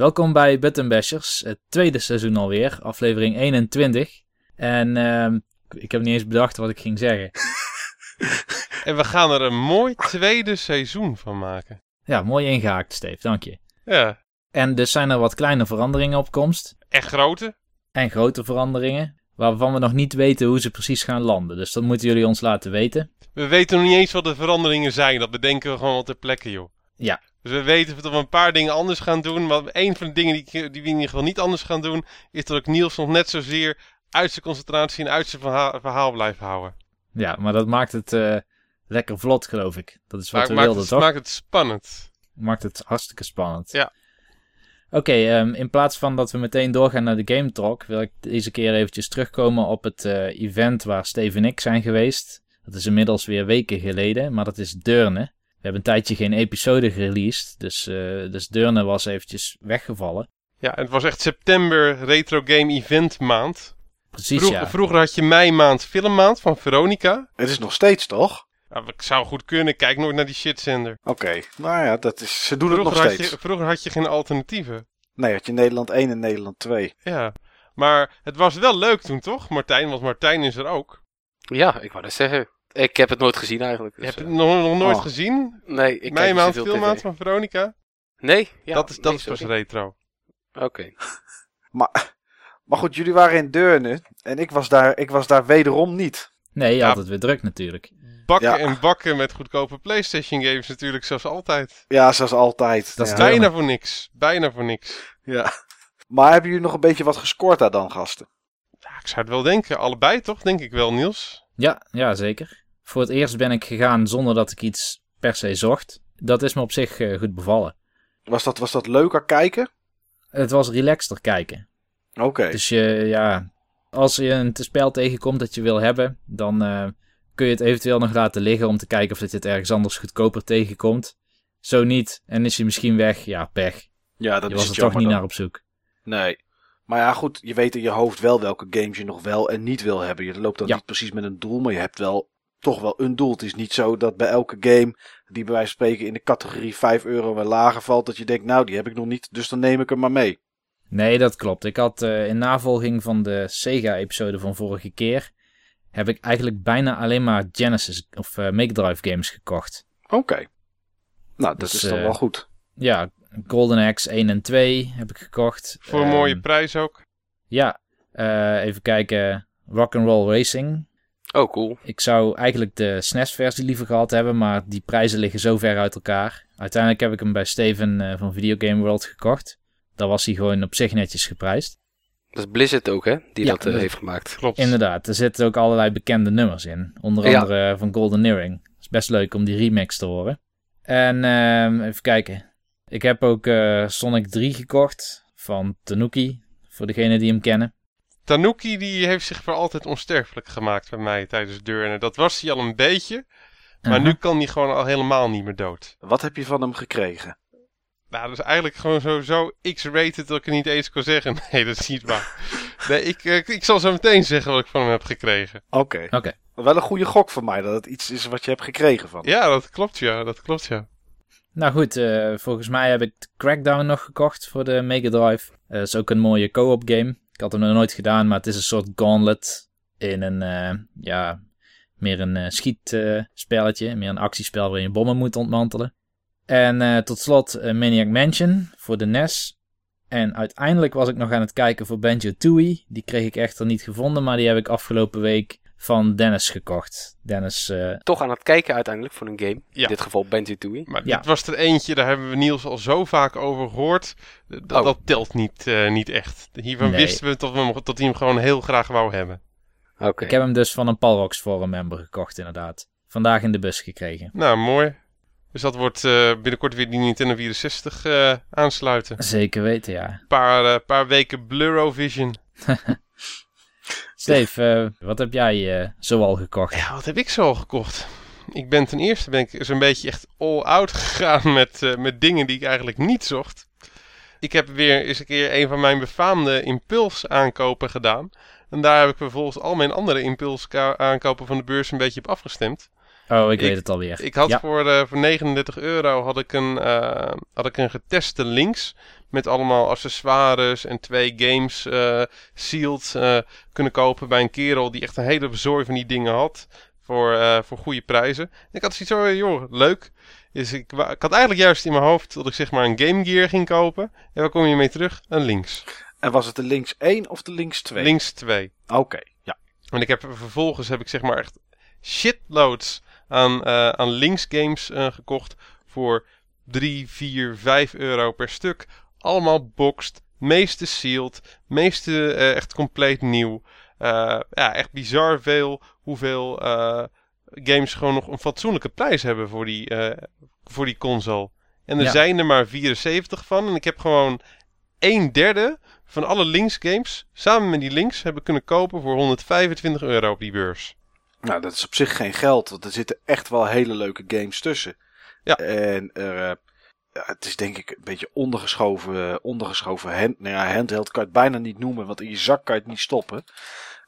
Welkom bij Button Bashers, het tweede seizoen alweer, aflevering 21. En ehm, ik heb niet eens bedacht wat ik ging zeggen. En we gaan er een mooi tweede seizoen van maken. Ja, mooi ingehaakt, Steve, dank je. Ja, En dus zijn er wat kleine veranderingen op komst. echt grote. En grote veranderingen, waarvan we nog niet weten hoe ze precies gaan landen. Dus dat moeten jullie ons laten weten. We weten nog niet eens wat de veranderingen zijn. Dat bedenken we gewoon wel ter plekke, joh. Ja. Dus we weten dat we een paar dingen anders gaan doen. Maar een van de dingen die, die we in ieder geval niet anders gaan doen... is dat ik Niels nog net zozeer uit zijn concentratie en uit zijn verhaal, verhaal blijf houden. Ja, maar dat maakt het eh, lekker vlot, geloof ik. Dat is wat Maar we wilden, het, toch? maakt het spannend. Maakt het hartstikke spannend. Ja. Oké, ehm, in plaats van dat we meteen doorgaan naar de Game Talk, wil ik deze keer eventjes terugkomen op het eh, event waar Steve en ik zijn geweest. Dat is inmiddels weer weken geleden, maar dat is Deurne. We hebben een tijdje geen episode gereleased, dus, eh, dus Deurne was eventjes weggevallen. Ja, en het was echt september Retro Game Event maand. Precies, Vroeg- ja. Vroeger had je mei maand filmmaand van Veronica. Het is nog steeds, toch? Nou, ik zou goed kunnen, kijk nooit naar die shitzender. Oké, nou ja, dat is, ze doen het nog steeds. je, vroeger had je geen alternatieven. Nee, had je Nederland 1 en Nederland 2. Ja, maar het was wel leuk toen toch, Martijn? Want Martijn is er ook. Ja, ik wou dat zeggen. Ik heb het nooit gezien eigenlijk. Je dus, hebt eh, het nog, nog nooit Oh. gezien? nee, ik niet maand, zoveel filmmaand TV. van Veronica? Nee? Ja, dat is, dat nee, is pas retro. Oké. Maar, maar goed, jullie waren in Deurne en ik was daar, ik was daar wederom niet. Nee, je Ja. had het weer druk natuurlijk. Bakken Ja. en bakken met goedkope PlayStation games natuurlijk, zoals altijd. Ja, zoals altijd. Dat is. Bijna voor niks. Bijna voor niks. ja. Maar hebben jullie nog een beetje wat gescoord daar dan, gasten? Ja, ik zou het wel denken. Allebei toch, denk ik wel, Niels? Ja, ja, zeker. Voor het eerst ben ik gegaan zonder dat ik iets per se zocht. Dat is me op zich eh, goed bevallen. Was dat, was dat leuker kijken? Het was relaxter kijken. Oké. Dus je, ja, als je een spel tegenkomt dat je wil hebben, dan eh, kun je het eventueel nog laten liggen om te kijken of dat je het ergens anders goedkoper tegenkomt. Zo niet, en is je misschien weg, ja, pech. Ja, dat je is was het er toch niet dan. naar op zoek. Nee. Maar ja, goed, je weet in je hoofd wel welke games je nog wel en niet wil hebben. Je loopt dan Ja. niet precies met een doel, maar je hebt wel toch wel een doel. Het is niet zo dat bij elke game, die bij wijze van spreken in de categorie 5 euro en lager valt, dat je denkt, nou, die heb ik nog niet, dus dan neem ik hem maar mee. Nee, dat klopt. Ik had eh, in navolging van de Sega-episode van vorige keer, heb ik eigenlijk bijna alleen maar Genesis of eh Mega Drive games gekocht. Oké. Nou, dat Dus, is dan eh, wel goed. Ja, Golden Axe 1 en 2 heb ik gekocht. Voor een Ehm, mooie prijs ook. Ja, eh, even kijken. Rock'n'Roll Racing. Oh, cool. Ik zou eigenlijk de SNES-versie liever gehad hebben, maar die prijzen liggen zo ver uit elkaar. Uiteindelijk heb ik hem bij Steven eh, van Video Game World gekocht. Daar was hij gewoon op zich netjes geprijsd. Dat is Blizzard ook, hè? Die Ja, dat eh, heeft gemaakt. Klopt. Inderdaad, er zitten ook allerlei bekende nummers in. Onder Ja. andere van Golden Earring. Het is best leuk om die remix te horen. En ehm, even kijken. Ik heb ook eh, Sonic 3 gekocht van Tanuki. Voor degenen die hem kennen. Tanuki die heeft zich voor altijd onsterfelijk gemaakt bij mij tijdens Deurne. Dat was hij al een beetje. Maar Aha. nu kan hij gewoon al helemaal niet meer dood. Wat heb je van hem gekregen? Nou, dat is eigenlijk gewoon sowieso X-rated dat ik het niet eens kon zeggen. Nee, dat is niet waar. Nee, ik, eh, ik zal zo meteen zeggen wat ik van hem heb gekregen. Oké. Oké. Wel een goede gok voor mij dat het iets is wat je hebt gekregen van. hem. Ja, dat klopt ja, dat klopt ja. Nou goed, eh, volgens mij heb ik Crackdown nog gekocht voor de Mega Drive. Eh, dat is ook een mooie co-op game. Ik had hem nog nooit gedaan, maar het is een soort gauntlet in een, eh, ja, meer een eh, schietspelletje. meer een actiespel waarin je bommen moet ontmantelen. En eh, tot slot Maniac Mansion voor de NES. En uiteindelijk was ik nog aan het kijken voor Banjo-Tooie. Die kreeg ik echter niet gevonden, maar die heb ik afgelopen week van Dennis gekocht. Dennis, eh, Toch aan het kijken uiteindelijk voor een game. Ja. In dit geval Banjo-Tooie. Maar Ja. dit was er eentje, daar hebben we Niels al zo vaak over gehoord. Dat, Oh. dat telt niet, eh, niet echt. Hiervan Nee. wisten we dat, we hem, dat hij hem gewoon heel graag wou hebben. Oké. ik heb hem dus van een Palrox Forum member gekocht inderdaad. Vandaag in de bus gekregen. Nou, mooi. Dus dat wordt eh, binnenkort weer die Nintendo 64 eh, aansluiten. Zeker weten, ja. Een paar, eh, paar weken Blurrovision. Steve, eh, wat heb jij eh zoal gekocht? Ja, wat heb ik zo al gekocht? Ik ben ten eerste ben ik zo'n beetje echt all out gegaan met, eh, met dingen die ik eigenlijk niet zocht. Ik heb weer eens een keer een van mijn befaamde impuls aankopen gedaan. En daar heb ik vervolgens al mijn andere impuls aankopen van de beurs een beetje op afgestemd. Oh, ik, Ik- weet het alweer. Ik had ja. voor, voor 39 euro had ik, een, had ik een geteste links met allemaal accessoires en twee games eh sealed eh, kunnen kopen bij een kerel die echt een hele bezooi van die dingen had voor, eh, voor goede prijzen. En ik had zoiets van, joh, leuk. Dus ik, ik had eigenlijk juist in mijn hoofd dat ik zeg maar een Game Gear ging kopen. En waar kom je mee terug? Een links. En was het de links 1 of de links 2? Links 2. Oké, ja. En ik heb vervolgens heb ik zeg maar echt shitloads aan, aan links games gekocht voor 3, 4, 5 euro per stuk. Allemaal boxed, meeste sealed, meeste eh, echt compleet nieuw. Eh, ja, echt bizar veel hoeveel eh, games gewoon nog een fatsoenlijke prijs hebben voor die, voor die console. En er Ja. zijn er maar 74 van. En ik heb gewoon een derde van alle links games samen met die links hebben kunnen kopen voor 125 euro op die beurs. Nou, dat is op zich geen geld, want er zitten echt wel hele leuke games tussen. Ja. En er, ja, het is denk ik een beetje ondergeschoven, ondergeschoven hand, nou ja, handheld kan je het bijna niet noemen, want in je zak kan je het niet stoppen.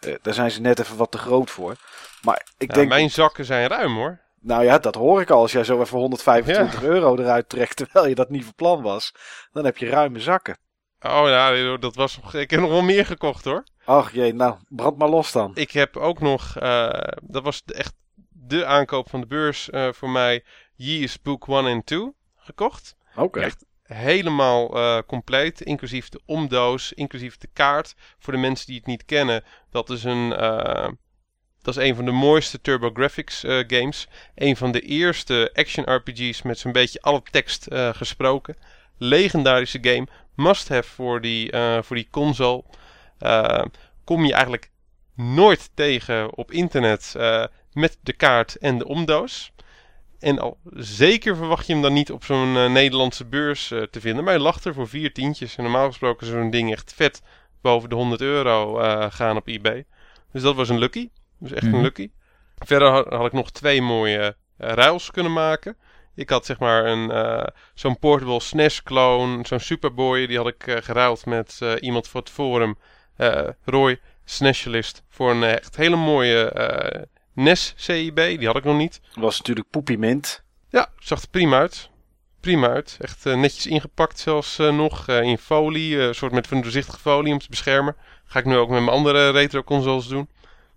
Eh, daar zijn ze net even wat te groot voor. Maar ik Ja, denk, mijn zakken zijn ruim hoor. nou ja, dat hoor ik al. Als jij zo even 125 euro eruit trekt, terwijl je dat niet van plan was, dan heb je ruime zakken. Oh ja, dat was nog, ik heb nog wel meer gekocht hoor. Ach jee, nou, brand maar los dan. Ik heb ook nog, eh, dat was echt de aankoop van de beurs eh, voor mij, Years Book 1 en 2 gekocht. Oké. Echt helemaal eh, compleet, inclusief de omdoos, inclusief de kaart. Voor de mensen die het niet kennen, dat is een, eh, dat is een van de mooiste TurboGrafx eh games. Een van de eerste action RPG's met zo'n beetje alle tekst gesproken. Legendarische game, must have voor die, voor die console. Kom je eigenlijk nooit tegen op internet met de kaart en de omdoos. En al zeker verwacht je hem dan niet op zo'n eh, Nederlandse beurs eh, te vinden. Maar hij lag er voor vier tientjes. En normaal gesproken is zo'n ding echt vet boven de 100 euro eh, gaan op eBay. Dus dat was een lucky. Dus echt Mhm. een lucky. Verder had, had ik nog twee mooie ruils kunnen maken. Ik had zeg maar een, zo'n portable SNES clone, zo'n Superboy. Die had ik geruild met iemand voor het forum. Roy, SNEScialist. Voor een echt hele mooie NES CIB. Die had ik nog niet. Was natuurlijk Poepie Mint. Ja, zag er prima uit. Prima uit. Echt eh, netjes ingepakt zelfs eh, nog eh, in folie. een soort met van doorzichtige folie om te beschermen. Ga ik nu ook met mijn andere retro consoles doen.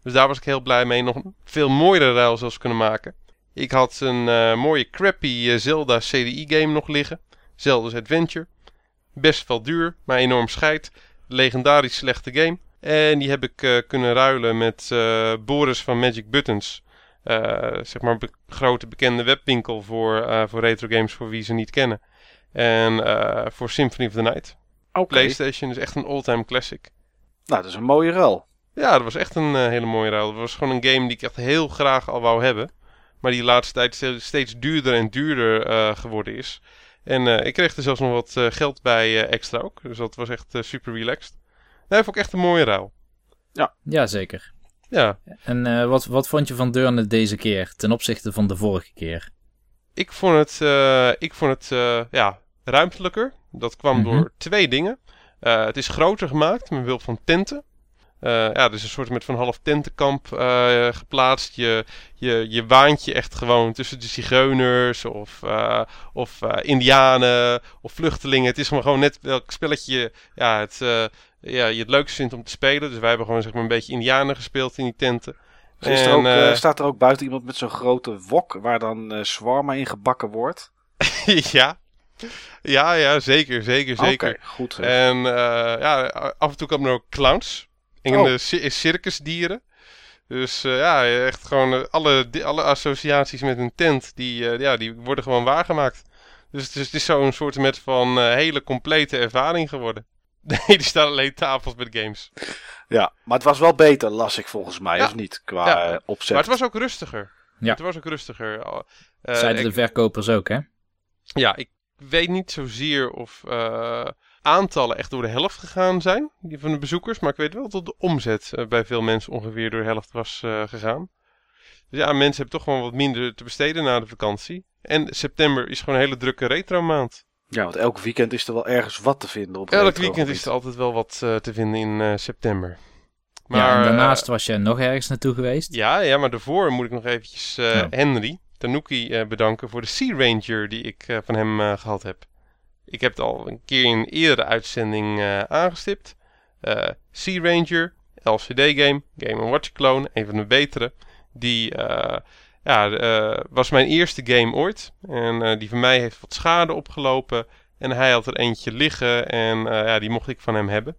Dus daar was ik heel blij mee. Nog veel mooiere ruil zelfs kunnen maken. Ik had een mooie crappy Zelda CDI game nog liggen. Zelda's Adventure. Best wel duur, maar enorm scheid. Legendarisch slechte game. En die heb ik eh, kunnen ruilen met eh, Boris van Magic Buttons. Eh, zeg maar een be- grote bekende webwinkel voor, eh, voor retro games voor wie ze niet kennen. En eh, voor Symphony of the Night. PlayStation is echt een all-time classic. Nou, dat is een mooie ruil. Ja, dat was echt een hele mooie ruil. Dat was gewoon een game die ik echt heel graag al wou hebben. Maar die de laatste tijd ste- steeds duurder en duurder eh, geworden is. En eh, ik kreeg er zelfs nog wat eh, geld bij extra ook. Dus dat was echt super relaxed. Nee, vond ik echt een mooie ruil. Ja, zeker. Ja, En eh, wat, wat vond je van Deurne deze keer ten opzichte van de vorige keer? ik vond het, eh, ik vond het eh, ja, ruimtelijker. Dat kwam Mhm. door twee dingen. Eh, het is groter gemaakt met behulp van tenten. Eh, ja, er is een soort met van half tentenkamp eh, geplaatst. Je, je, je waant je echt gewoon tussen de zigeuners of, eh, of eh, indianen of vluchtelingen. Het is gewoon, gewoon net welk spelletje je, ja, het, eh, ja, je het leukst vindt om te spelen. Dus wij hebben gewoon zeg maar, een beetje indianen gespeeld in die tenten. Is er En, ook, eh, eh, staat er ook buiten iemand met zo'n grote wok waar dan eh zwarma in gebakken wordt? ja. ja, ja, zeker, zeker, zeker. Goed. hè. En ja, af en toe kwamen er ook clowns. En Oh. de ci- circusdieren. Dus ja, echt gewoon alle, alle associaties met een tent, die, ja, die worden gewoon waargemaakt. Dus het is, het is zo'n soort met van hele complete ervaring geworden. Nee, er staan alleen tafels met games. Ja, maar het was wel beter, las ik volgens mij, Ja. of niet? Qua Ja. eh, opzet. Maar het was ook rustiger. Ja. Het was ook rustiger. Eh, Zeiden de ik- verkopers ook, hè? Ja, ik weet niet zozeer of eh, aantallen echt door de helft gegaan zijn die van de bezoekers. Maar ik weet wel dat de omzet eh, bij veel mensen ongeveer door de helft was eh, gegaan. Dus ja, mensen hebben toch gewoon wat minder te besteden na de vakantie. En september is gewoon een hele drukke retro maand. Ja, want elk weekend is er wel ergens wat te vinden op Elk weekend is er altijd wel wat eh, te vinden in eh, september. Maar, ja, en eh, daarnaast was je nog ergens naartoe geweest. Ja, ja, maar daarvoor moet ik nog eventjes eh, Ja. Henry Tanuki eh, bedanken voor de Sea Ranger die ik eh, van hem eh, gehad heb. Ik heb het al een keer in een eerdere uitzending eh, aangestipt. Eh, sea Ranger, LCD-game, Game Watch clone, een van de betere. Die eh, ja, eh, was mijn eerste game ooit. En eh, die van mij heeft wat schade opgelopen. En hij had er eentje liggen en eh, ja, die mocht ik van hem hebben.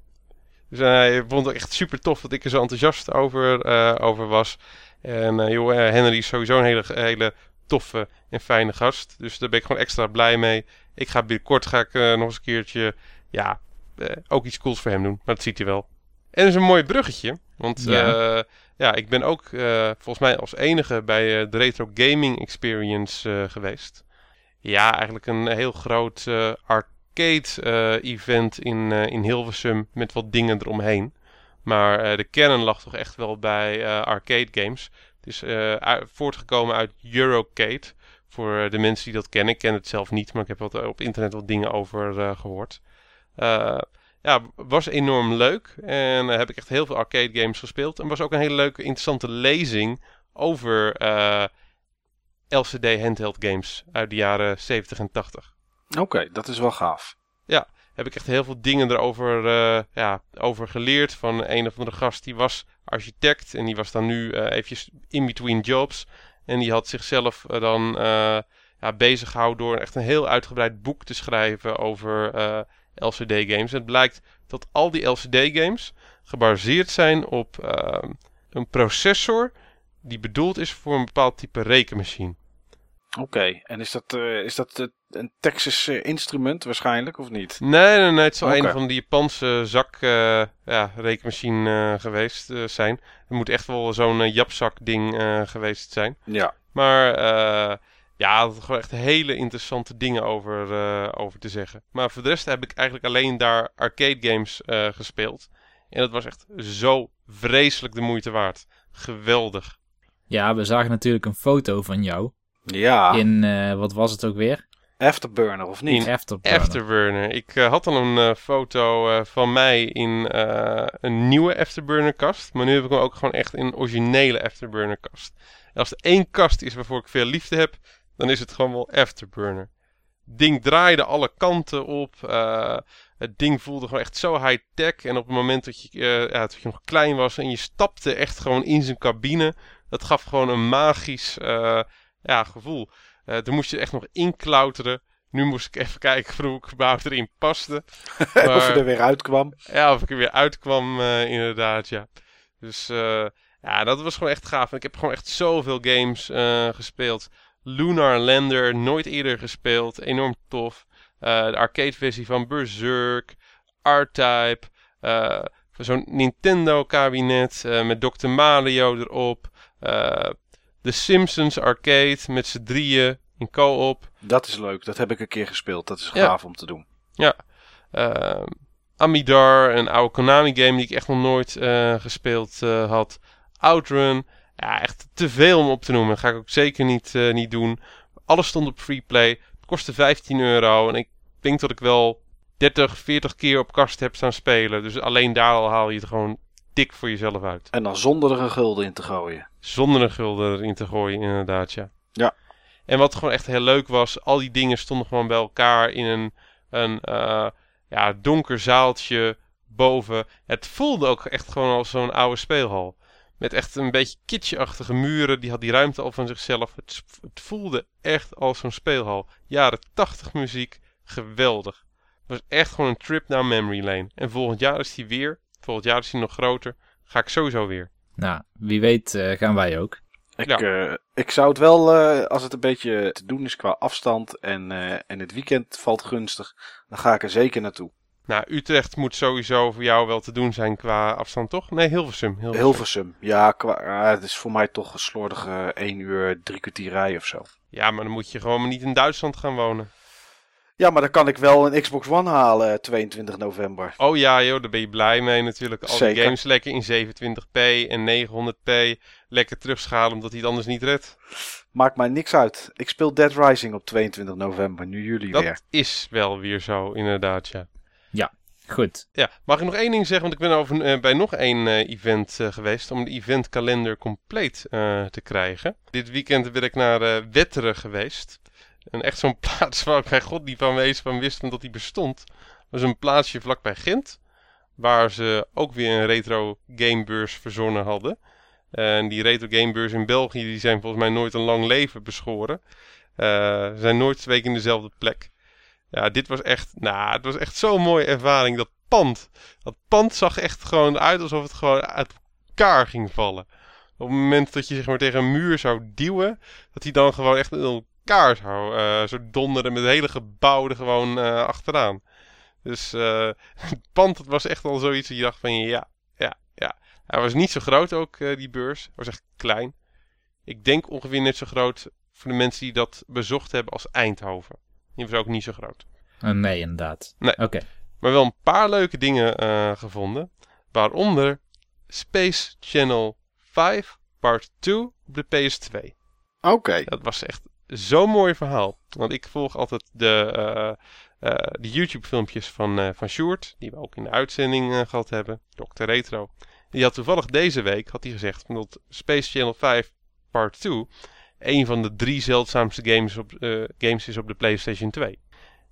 Dus hij vond het echt super tof dat ik er zo enthousiast over, over was. En joh, Henry is sowieso een hele, hele toffe en fijne gast. Dus daar ben ik gewoon extra blij mee. Ik ga binnenkort ga ik, nog eens een keertje, ja, ook iets cools voor hem doen. Maar dat ziet hij wel. En dat is een mooi bruggetje. Want Ja. Ja, ik ben ook eh, volgens mij als enige bij eh, de Retro Gaming Experience eh, geweest. Ja, eigenlijk een heel groot eh, arcade eh, event in, in Hilversum met wat dingen eromheen. Maar de kern lag toch echt wel bij arcade games. Het is voortgekomen uit Eurocade. Voor de mensen die dat kennen. Ik ken het zelf niet, maar ik heb wat, op internet wat dingen over eh, gehoord. Ja, was enorm leuk. En eh, heb ik echt heel veel arcade games gespeeld. En was ook een hele leuke, interessante lezing over eh, LCD handheld games uit de jaren 70 en 80 Oké, dat is wel gaaf. heb ik echt heel veel dingen erover eh, ja, over geleerd. Van een of andere gast die was architect. En die was dan nu eh eventjes in between jobs. En die had zichzelf dan ja, bezig gehouden door echt een heel uitgebreid boek te schrijven over LCD games. En het blijkt dat al die LCD games gebaseerd zijn op eh, een processor die bedoeld is voor een bepaald type rekenmachine. Oké, en is dat, eh, is dat eh, een Texas eh, instrument waarschijnlijk of niet? Nee, nee, nee. Het Oké. een van die Japanse zak ja, rekenmachine geweest zijn. Het moet echt wel zo'n japzak ding geweest zijn. Ja. Maar eh ja, er gewoon echt hele interessante dingen over, eh, over te zeggen. Maar voor de rest heb ik eigenlijk alleen daar arcade games eh, gespeeld. En dat was echt zo vreselijk de moeite waard. Geweldig. Ja, we zagen natuurlijk een foto van jou. Ja, In, eh, wat was het ook weer? Afterburner of niet? In Afterburner. Afterburner. Ik had al een foto eh, van mij in eh, een nieuwe Afterburner kast. Maar nu heb ik hem ook gewoon echt in een originele Afterburner kast. En als er één kast is waarvoor ik veel liefde heb, dan is het gewoon wel Afterburner. Het ding draaide alle kanten op. eh, het ding voelde gewoon echt zo high-tech. En op het moment dat je, eh, ja, dat je nog klein was en je stapte echt gewoon in zijn cabine. Dat gaf gewoon een magisch eh, ja, gevoel. Eh toen moest je echt nog inklauteren. Nu moest ik even kijken hoe ik überhaupt erin paste. of je Maar- er weer uitkwam. Ja, of ik er weer uitkwam, inderdaad, ja. Dus ja, dat was gewoon echt gaaf. En ik heb gewoon echt zoveel games gespeeld. Lunar Lander, nooit eerder gespeeld. Enorm tof. Eh, de arcade versie van Berserk. R-Type. eh, Zo'n Nintendo-kabinet eh, met Dr. Mario erop. De Simpsons arcade met z'n drieën in co-op. Dat is leuk, dat heb ik een keer gespeeld. Dat is Ja. gaaf om te doen. eh, Amidar, een oude Konami game die ik echt nog nooit gespeeld had. Outrun. Ja, echt te veel om op te noemen. Dat ga ik ook zeker niet, eh, niet doen. Alles stond op freeplay. Het kostte 15 euro. En ik denk dat ik wel 30, 40 keer op kast heb staan spelen. Dus alleen daar al haal je het gewoon dik voor jezelf uit. En dan zonder er een gulden in te gooien. Zonder een gulden erin te gooien, inderdaad, ja. Ja. En wat gewoon echt heel leuk was, al die dingen stonden gewoon bij elkaar in een, een eh, ja, donker zaaltje boven. Het voelde ook echt gewoon als zo'n oude speelhal. Met echt een beetje kitschachtige muren, die had die ruimte al van zichzelf. Het, het voelde echt als zo'n speelhal. Jaren 80 muziek, geweldig. Het was echt gewoon een trip naar memory lane. En volgend jaar is die weer, volgend jaar is die nog groter, ga ik sowieso weer. Nou, wie weet eh, gaan wij ook. Ik, Ja. eh, ik zou het wel, eh, als het een beetje te doen is qua afstand en, eh, en het weekend valt gunstig, dan ga ik er zeker naartoe. Nou, Utrecht moet sowieso voor jou wel te doen zijn qua afstand, toch? Nee, Hilversum. Hilversum. Hilversum, ja, qua, het is voor mij toch een slordige 1 uur, drie kwartier rij of zo. Ja, maar dan moet je gewoon maar niet in Duitsland gaan wonen. Ja, maar dan kan ik wel een Xbox One halen eh, 22 november. Oh ja, joh, daar ben je blij mee natuurlijk. Al die games lekker in 27p en 900p lekker terugschalen omdat hij het anders niet redt. Maakt mij niks uit. Ik speel Dead Rising op 22 november, nu jullie Dat weer. is wel weer zo, inderdaad, ja. Goed. Ja, mag ik nog één ding zeggen? Want ik ben over, eh, bij nog één eh, event eh, geweest om de eventkalender compleet te krijgen. Dit weekend ben ik naar Wetteren geweest. En echt zo'n plaats waar ik bij god niet van wees van wist dat die bestond. Dat was een plaatsje vlakbij Gent. Waar ze ook weer een retro gamebeurs verzonnen hadden. En die retro gamebeurs in België die zijn volgens mij nooit een lang leven beschoren. Ze zijn nooit twee keer in dezelfde plek. Ja, dit was echt, nou, het was echt zo'n mooie ervaring. Dat pand, dat pand zag echt gewoon uit alsof het gewoon uit elkaar ging vallen. Op het moment dat je zeg maar tegen een muur zou duwen, dat hij dan gewoon echt in elkaar zou, eh, zou donderen met het hele gebouw er gewoon eh, achteraan. Dus eh, het pand dat was echt al zoiets dat je dacht van ja, ja, ja. Hij was niet zo groot ook, eh, die beurs. Hij was echt klein. Ik denk ongeveer net zo groot voor de mensen die dat bezocht hebben als Eindhoven. Die was ook niet zo groot. Eh, nee, inderdaad. Nee. Oké. Maar wel een paar leuke dingen eh, gevonden. Waaronder Space Channel 5 Part 2 op de PS2. Oké. Dat was echt zo'n mooi verhaal. Want ik volg altijd de, eh, eh, de YouTube filmpjes van, eh van Sjoerd. Die we ook in de uitzending eh, gehad hebben. Dr. Retro. Die had toevallig deze week had hij gezegd dat Space Channel 5 Part 2 een van de drie zeldzaamste games, op, eh, games is op de PlayStation 2.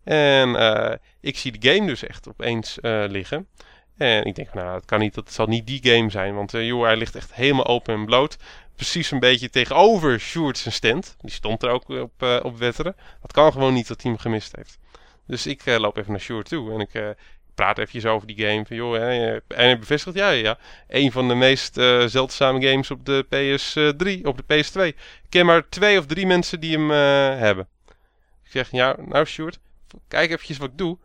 En eh, ik zie de game dus echt opeens eh, liggen. En ik denk, nou, het kan niet, dat zal niet die game zijn. Want joh, hij ligt echt helemaal open en bloot. Precies een beetje tegenover Sjoerd zijn stand. Die stond er ook op, op Wetteren. Dat kan gewoon niet dat hij hem gemist heeft. Dus ik loop even naar Sjoerd toe. En ik praat eventjes over die game. Van, joh, eh, en hij bevestigt, ja, ja. Een van de meest eh, zeldzame games op de PS3, op de PS2. Ik ken maar twee of drie mensen die hem eh, hebben. Ik zeg, ja, nou Sjoerd, kijk eventjes wat ik doe.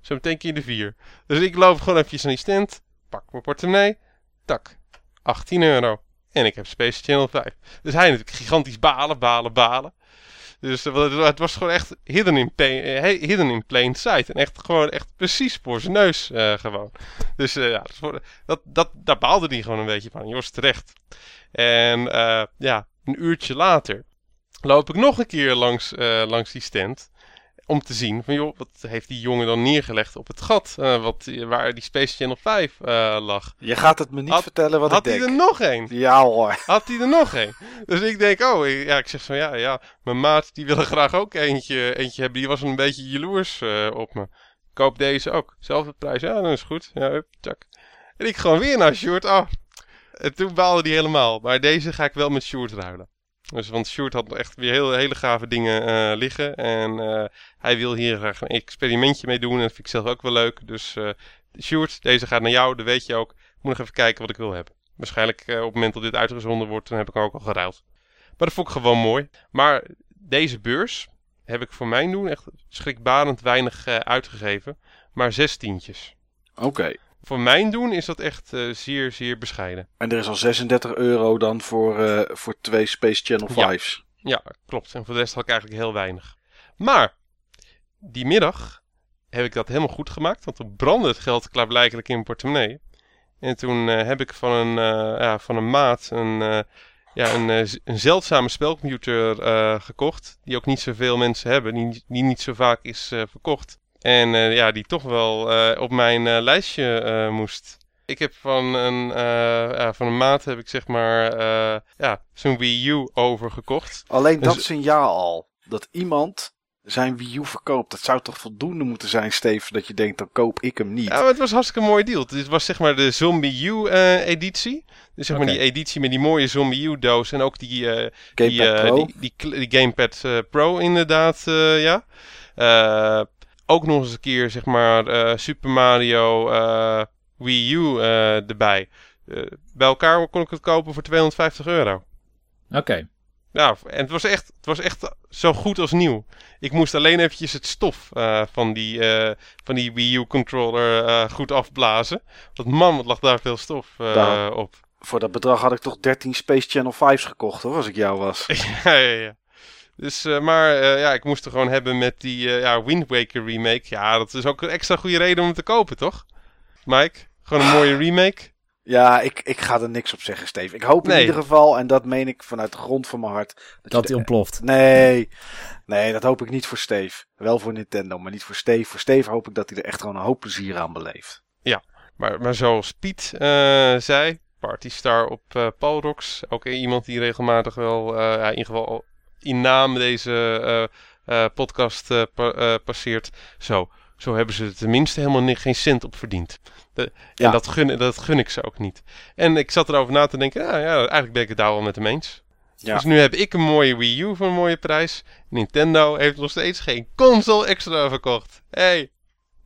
Zo meteen keer de vier. Dus ik loop gewoon eventjes naar die stand. Pak mijn portemonnee. Tak. 18 euro. En ik heb Space Channel 5. Dus hij natuurlijk gigantisch balen, balen, balen. Dus eh, het- was gewoon echt hidden in, plain, eh, hidden in plain sight. En echt gewoon echt precies voor zijn neus eh, gewoon. Dus ja, dat, dat, daar baalde hij gewoon een beetje van. Was terecht. En ja, een uurtje later loop ik nog een keer langs, langs die stand. Om te zien van joh, wat heeft die jongen dan neergelegd op het gat eh, wat, waar die Space Channel 5 eh, lag. Je gaat het me niet Had- vertellen wat Had hij er nog een? Ja hoor. Had hij er nog een? Dus ik denk, oh, ik- ja, ik zeg van ja, ja, mijn maat die wilde graag ook eentje, eentje hebben. Die was een beetje jaloers eh, op me. Koop deze ook. Zelfde prijs, ja, dat is goed. Ja, hup, tjak. En ik gewoon weer naar Sjoerd. Oh. En toen baalde hij helemaal. Maar deze ga ik wel met Sjoerd ruilen. Dus, want Sjoerd had echt weer heel, hele gave dingen eh, liggen. En eh, hij wil hier graag een experimentje mee doen. En dat vind ik zelf ook wel leuk. Dus eh Sjoerd, deze gaat naar jou. Dat weet je ook. Moet nog even kijken wat ik wil hebben. Waarschijnlijk op het moment dat dit uitgezonden wordt, dan heb ik hem ook al geruild. Maar dat vond ik gewoon mooi. Maar deze beurs heb ik voor mijn doen echt schrikbarend weinig uitgegeven. Maar zes tientjes. Oké. Voor mijn doen is dat echt eh, zeer, zeer bescheiden. En er is al 36 euro dan voor, eh, voor twee Space Channel Ja. 5's. Ja, klopt. En voor de rest had ik eigenlijk heel weinig. Maar die middag heb ik dat helemaal goed gemaakt. Want toen brandde het geld klaarblijkelijk in mijn portemonnee. En toen eh, heb ik van een, ja, van een maat een, ja, een, een zeldzame spelcomputer gekocht. Die ook niet zoveel mensen hebben. Die, die niet zo vaak is verkocht. En eh, ja, die toch wel eh, op mijn eh, lijstje moest. Ik heb van een, ja, van een maat heb ik zeg maar eh, ja, zo'n Wii U overgekocht. Alleen dat Dus- signaal al. Dat iemand zijn Wii U verkoopt. Dat zou toch voldoende moeten zijn, Steven. Dat je denkt, dan koop ik hem niet. Ja, maar het was een hartstikke mooi deal. Dit was zeg maar de Zombie U eh, editie. Dus zeg maar die editie met die mooie Zombie U doos. En ook die, die, die, die, Gamepad Pro inderdaad, ja. Eh, ook nog eens een keer zeg maar eh, Super Mario eh, Wii U eh, erbij. Eh, bij elkaar kon ik het kopen voor 250 euro. Oké. Ja, en het was echt, het was echt zo goed als nieuw. Ik moest alleen eventjes het stof eh, van, die, eh, van die Wii U controller eh, goed afblazen. Want man, wat lag daar veel stof eh, Nou. op. Voor dat bedrag had ik toch 13 Space Channel 5's gekocht hoor, als ik jou was. ja, ja, ja. Dus, eh, maar eh, ja, ik moest er gewoon hebben met die eh, ja, Wind Waker remake. Ja, dat is ook een extra goede reden om hem te kopen, toch? Mike, gewoon een mooie remake. Ja, ik, ik ga er niks op zeggen, Steve. Ik hoop in Nee. ieder geval, en dat meen ik vanuit de grond van mijn hart. Dat de- hij ontploft. Nee, nee, dat hoop ik niet voor Steve. Wel voor Nintendo, maar niet voor Steve. Voor Steve hoop ik dat hij er echt gewoon een hoop plezier aan beleeft. Maar, maar zoals Piet eh, zei, Partystar op eh Palrox. Ook iemand die regelmatig wel, eh, ja, in ieder geval in naam deze eh, eh, podcast eh, pa- passeert. Zo, zo hebben ze er tenminste helemaal geen cent op verdiend. De- Ja. En dat gun, dat gun ik ze ook niet. En ik zat erover na te denken, ja, ja, eigenlijk ben ik het daar wel met hem eens. Ja. Dus nu heb ik een mooie Wii U voor een mooie prijs. Nintendo heeft nog steeds geen console extra verkocht. Hey,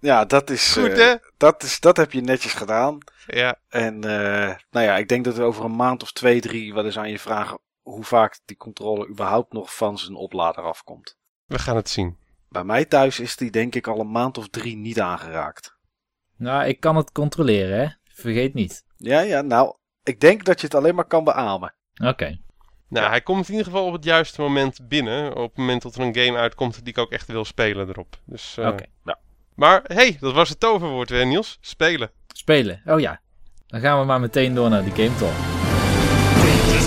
Ja, dat is, goed dat is, dat heb je netjes gedaan. Ja, En nou ja, ik denk dat we over een maand of twee, drie wel eens aan je vragen hoe vaak die controller überhaupt nog van zijn oplader afkomt. we gaan het zien. Bij mij thuis is die denk ik al een maand of drie niet aangeraakt. Nou, ik kan het controleren, hè. Vergeet niet. Ja, ja, nou, ik denk dat je het alleen maar kan beamen. Oké. Nou, hij komt in ieder geval op het juiste moment binnen. Op het moment dat er een game uitkomt die ik ook echt wil spelen erop. Dus, eh, Oké. Maar hey, dat was het toverwoord weer, Niels. Spelen. Spelen. Oh ja. Dan gaan we maar meteen door naar de Game Talk.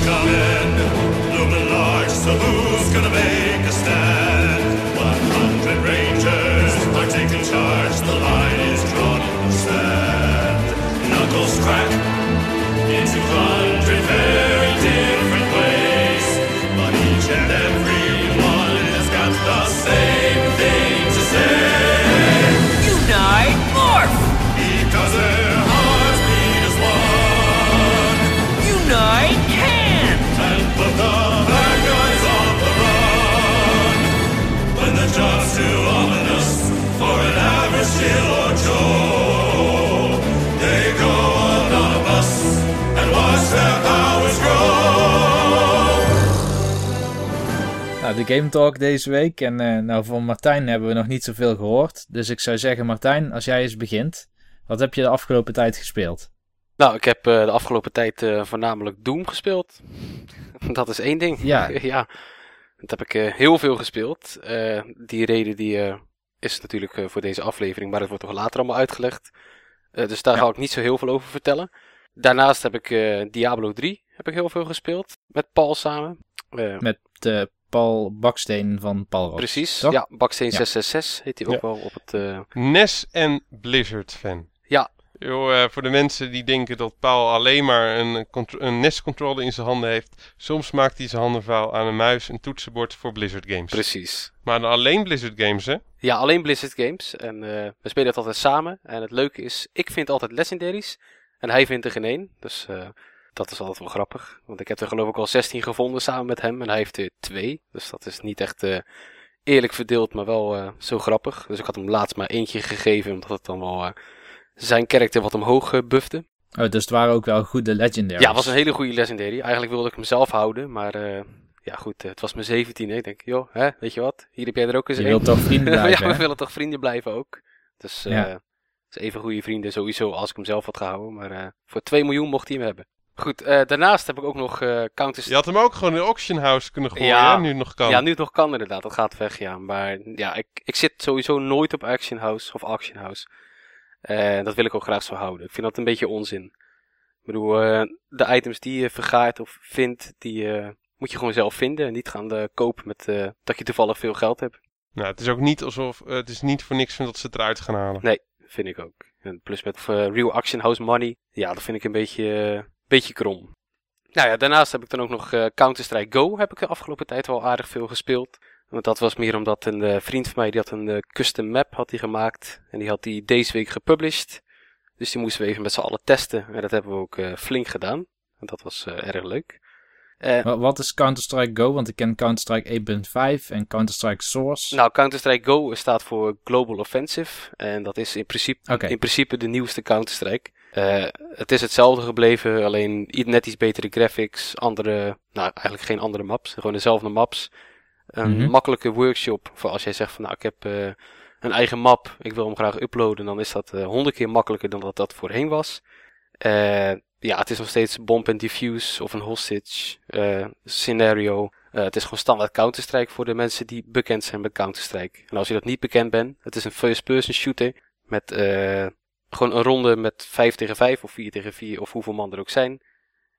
Looming large, so who's gonna make a stand? 100 rangers are taking charge, the line is drawn in the sand. Knuckles crack into 100 very different ways, but each and every Nou, de Game Talk deze week. En eh, nou, van Martijn hebben we nog niet zoveel gehoord. Dus ik zou zeggen, Martijn, als jij eens begint. Wat heb je de afgelopen tijd gespeeld? Nou, ik heb eh, de afgelopen tijd eh, voornamelijk Doom gespeeld. dat is één ding. Ja. ja. Dat heb ik heel veel gespeeld. Die reden die, is natuurlijk voor deze aflevering, maar dat wordt toch later allemaal uitgelegd. Dus daar Ja. ga ik niet zo heel veel over vertellen. Daarnaast heb ik Diablo 3 heb ik heel veel gespeeld. Met Paul samen. Met Paul Baksteen van Paul precies. toch? Ja, Baksteen Ja. 666 heet hij ook Ja. wel op het... eh, NES en Blizzard fan. Ja. Yo, eh, voor de mensen die denken dat Paul alleen maar een, een NES-controller in zijn handen heeft. Soms maakt hij zijn handen vuil aan een muis en toetsenbord voor Blizzard games. precies. Maar dan alleen Blizzard games, hè? Ja, alleen Blizzard Games. En eh, we spelen het altijd samen. En het leuke is, ik vind altijd legendaries. En hij vindt er geen één. Dus eh, dat is altijd wel grappig. Want ik heb er geloof ik al 16 gevonden samen met hem. En hij heeft er twee. Dus dat is niet echt eh, eerlijk verdeeld, maar wel eh, zo grappig. Dus ik had hem laatst maar eentje gegeven. Omdat het dan wel eh, zijn karakter wat omhoog buffde. Oh, dus het waren ook wel goede legendaries. Ja, het was een hele goede legendary. Eigenlijk wilde ik hem zelf houden. Maar ja goed, het was mijn 17. Ik denk, joh, hè, weet je wat? Hier heb jij er ook eens Je een. wilt toch vrienden blijven, ja, we willen toch vrienden blijven ook. Dus Ja. het is even goede vrienden sowieso als ik hem zelf had gehouden. Maar voor 2 miljoen mocht hij hem hebben. Goed, eh, daarnaast heb ik ook nog Counter Je had hem ook gewoon in auction house kunnen gooien, Ja. hè? Nu het nog kan. Ja, nu het nog kan inderdaad. Dat gaat weg, ja. Maar ja, ik, ik zit sowieso nooit op Action House of Auction House. Eh, dat wil ik ook graag zo houden. Ik vind dat een beetje onzin. Ik bedoel, eh, de items die je vergaart of vindt, die moet je gewoon zelf vinden. En niet gaan kopen met dat je toevallig veel geld hebt. Nou, het is ook niet alsof... het is niet voor niks dat ze het eruit gaan halen. Vind ik ook. En plus met Real Action House Money. Ja, dat vind ik een beetje, beetje krom. Nou ja, daarnaast heb ik dan ook nog eh, Counter-Strike Go. Heb ik de afgelopen tijd wel aardig veel gespeeld. Want dat was meer omdat een eh, vriend van mij, die had een eh, custom map had die gemaakt. En die had die deze week gepublished. Dus die moesten we even met z'n allen testen. En dat hebben we ook flink gedaan. En dat was erg leuk. Wa- Wat is Counter-Strike Go? Want ik ken Counter-Strike 1.5 en Counter-Strike Source. Nou, Counter-Strike Go staat voor Global Offensive. En dat is in principe, in principe de nieuwste Counter-Strike. Eh, het is hetzelfde gebleven, alleen net iets betere graphics. Andere, nou eigenlijk geen andere maps, gewoon dezelfde maps. Een Mhm. makkelijke workshop voor als jij zegt van nou ik heb eh, een eigen map, ik wil hem graag uploaden. Dan is dat honderd keer makkelijker dan dat dat voorheen was. Eh, ja, het is nog steeds bomb and defuse of een hostage eh, scenario. Eh, het is gewoon standaard Counter-Strike voor de mensen die bekend zijn met Counter-Strike. En als je dat niet bekend bent, het is een first-person shooter met eh, Gewoon een ronde met 5 tegen 5 of 4 tegen 4 of hoeveel man er ook zijn.